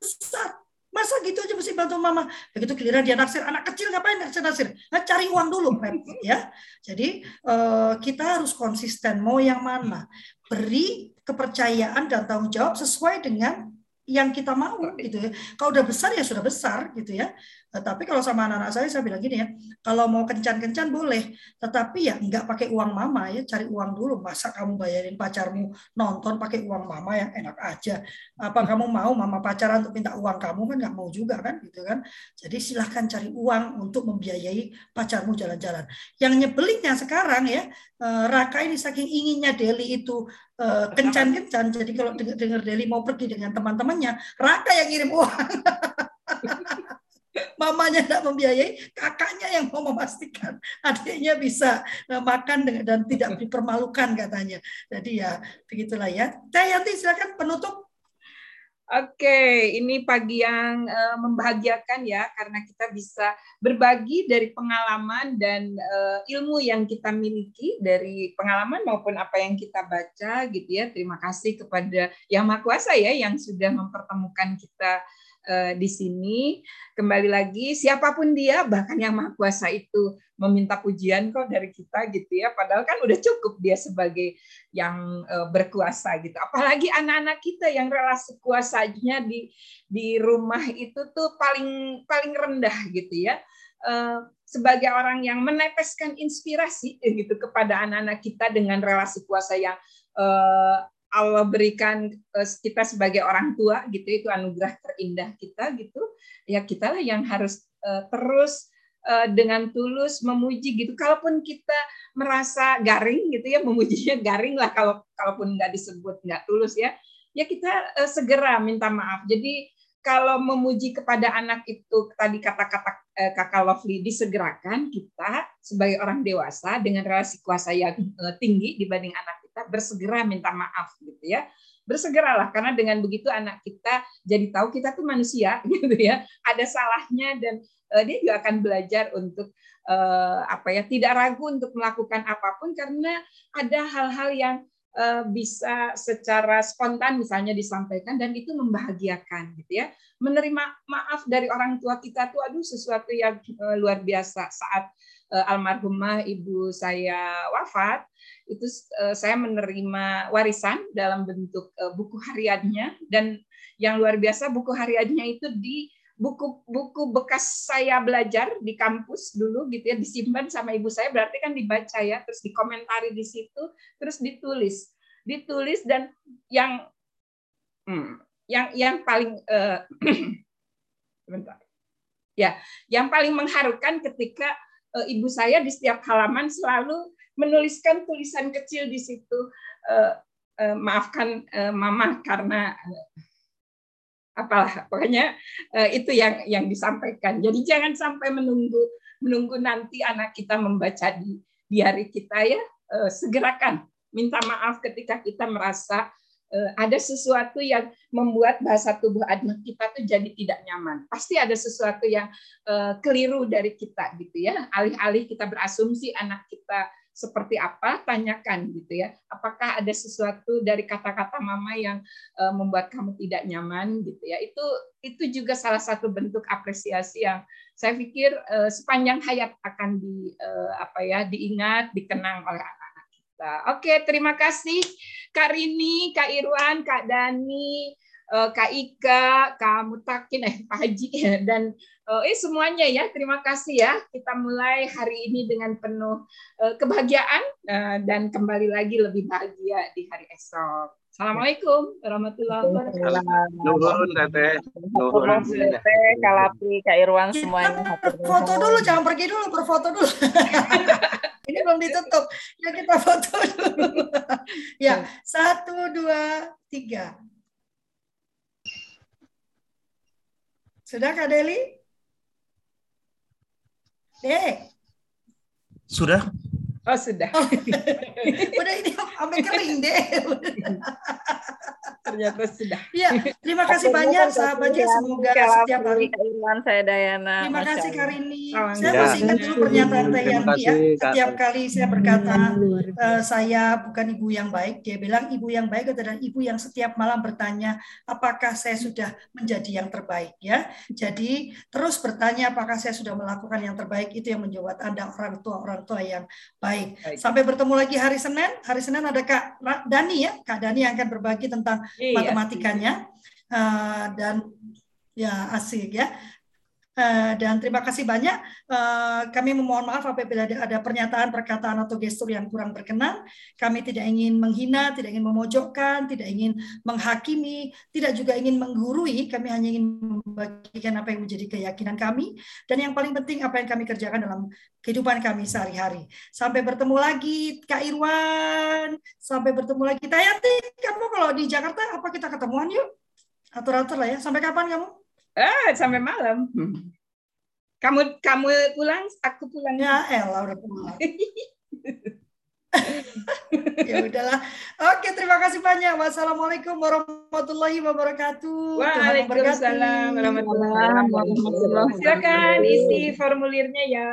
besar. Masa gitu aja mesti bantu mama. Begitu giliran dia naksir, anak kecil ngapain naksir-naksir? Nah, cari uang dulu, ya. Jadi eh, kita harus konsisten mau yang mana. Beri kepercayaan dan tanggung jawab sesuai dengan yang kita mau gitu ya. Kalau udah besar ya sudah besar gitu ya. Tapi kalau sama anak-anak saya saya bilang gini ya, kalau mau kencan-kencan boleh, tetapi ya nggak pakai uang mama ya, cari uang dulu. Masa kamu bayarin pacarmu nonton pakai uang mama yang enak aja. Apa kamu mau mama pacaran untuk minta uang kamu kan nggak mau juga kan gitu kan. Jadi silahkan cari uang untuk membiayai pacarmu jalan-jalan. Yang nyebelinnya sekarang ya, eh, Raka ini saking inginnya Deli itu eh, kencan-kencan, jadi kalau dengar Deli mau pergi dengan teman-temannya, Raka yang ngirim uang. Mamanya tidak membiayai, kakaknya yang mau memastikan adiknya bisa eh, makan dan tidak dipermalukan katanya. Jadi ya begitulah ya. Teh Yanti silakan penutup. Oke, ini pagi yang uh, membahagiakan ya karena kita bisa berbagi dari pengalaman dan uh, ilmu yang kita miliki dari pengalaman maupun apa yang kita baca gitu ya. Terima kasih kepada Yang Maha Kuasa ya yang sudah mempertemukan kita uh, di sini. Kembali lagi, siapa pun dia, bahkan yang maha kuasa itu meminta pujian kok dari kita gitu ya. Padahal kan udah cukup dia sebagai yang uh, berkuasa gitu. Apalagi anak-anak kita yang relasi kuasanya di di rumah itu tuh paling paling rendah gitu ya. Uh, sebagai orang yang meneteskan inspirasi gitu kepada anak-anak kita dengan relasi kuasa yang Allah berikan eh, kita sebagai orang tua gitu itu anugerah terindah kita gitu ya kitalah yang harus uh, terus uh, dengan tulus memuji gitu. Kalaupun kita merasa garing gitu ya memujinya garing lah kalau kalaupun nggak disebut nggak tulus ya ya kita uh, segera minta maaf. Jadi kalau memuji kepada anak itu tadi kata-kata kakak Lovely disegerakan kita sebagai orang dewasa dengan relasi kuasa yang tinggi dibanding anak kita bersegera minta maaf gitu ya. Bersegeralah karena dengan begitu anak kita jadi tahu kita tuh manusia gitu ya. Ada salahnya dan uh, dia juga akan belajar untuk uh, apa ya tidak ragu untuk melakukan apa pun karena ada hal-hal yang bisa secara spontan misalnya disampaikan dan itu membahagiakan gitu ya. Menerima maaf dari orang tua kita tuh aduh sesuatu yang uh, luar biasa. Saat uh, almarhumah ibu saya wafat itu saya menerima warisan dalam bentuk buku hariannya. Dan yang luar biasa buku hariannya itu di buku-buku bekas saya belajar di kampus dulu gitu ya disimpan sama ibu saya berarti kan dibaca ya terus dikomentari di situ terus ditulis. Ditulis dan yang hmm, yang yang paling uh, ya yang paling mengharukan ketika uh, ibu saya di setiap halaman selalu menuliskan tulisan kecil di situ. Uh, uh, maafkan uh, mama karena uh, apalah pokoknya uh, itu yang yang disampaikan jadi jangan sampai menunggu menunggu nanti anak kita membaca di di hari kita ya uh, segerakan minta maaf ketika kita merasa uh, ada sesuatu yang membuat bahasa tubuh anak kita tuh jadi tidak nyaman. Pasti ada sesuatu yang keliru dari kita gitu ya. Alih-alih kita berasumsi anak kita seperti apa tanyakan gitu ya. Apakah ada sesuatu dari kata-kata mama yang uh, membuat kamu tidak nyaman gitu ya. Itu itu juga salah satu bentuk apresiasi yang saya pikir uh, sepanjang hayat akan di uh, apa ya diingat dikenang oleh anak-anak kita. Oke terima kasih Kak Rini Kak Irwan Kak Dani Kak Ika, Kak Mutakin, eh Pak Haji, dan Uh, eh semuanya ya, terima kasih ya. Kita mulai hari ini dengan penuh uh, kebahagiaan uh, dan kembali lagi lebih bahagia di hari esok. Assalamualaikum warahmatullahi wabarakatuh. Nuhun Teteh. Nuhun Teteh, Kalapi, Kak Irwan semuanya. Foto dulu, jangan pergi dulu, berfoto dulu. Ini belum ditutup. Ya kita foto dulu. ya, satu, dua, tiga. Sudah Kak Deli? Dek. Sudah? Oh, sudah. Oh. Udah ini sampai kering deh. Ternyata sudah. Iya, terima kasih banyak sahabatnya semoga setiap hari. Irwan, saya Dayana. Terima kasih Karini. Saya masih ingat dulu pernyataan Tayanti ya. Setiap kali saya berkata uh, saya bukan ibu yang baik, dia bilang ibu yang baik adalah ibu yang setiap malam bertanya apakah saya sudah menjadi yang terbaik ya. Jadi terus bertanya apakah saya sudah melakukan yang terbaik itu yang menjawab Anda orang tua orang tua yang baik. Sampai bertemu lagi hari Senin. Hari Senin ada Kak Dani ya. Kak Dani yang akan berbagi tentang iya. matematikanya uh, dan ya asik ya. Uh, dan terima kasih banyak. Uh, kami memohon maaf apabila ada, ada pernyataan, perkataan atau gestur yang kurang berkenan. Kami tidak ingin menghina, tidak ingin memojokkan, tidak ingin menghakimi, tidak juga ingin menggurui. Kami hanya ingin membagikan apa yang menjadi keyakinan kami dan yang paling penting apa yang kami kerjakan dalam kehidupan kami sehari-hari. Sampai bertemu lagi Kak Irwan, sampai bertemu lagi Tayati. Kamu kalau di Jakarta apa kita ketemuan yuk? Atur-atur lah ya. Sampai kapan kamu? Ah, sampai malam. Kamu kamu pulang, aku pulang. Ya, elah udah pulang. ya udahlah. Oke, terima kasih banyak. Wassalamualaikum warahmatullahi wabarakatuh. Waalaikumsalam warahmatullahi wabarakatuh. Silakan isi formulirnya ya.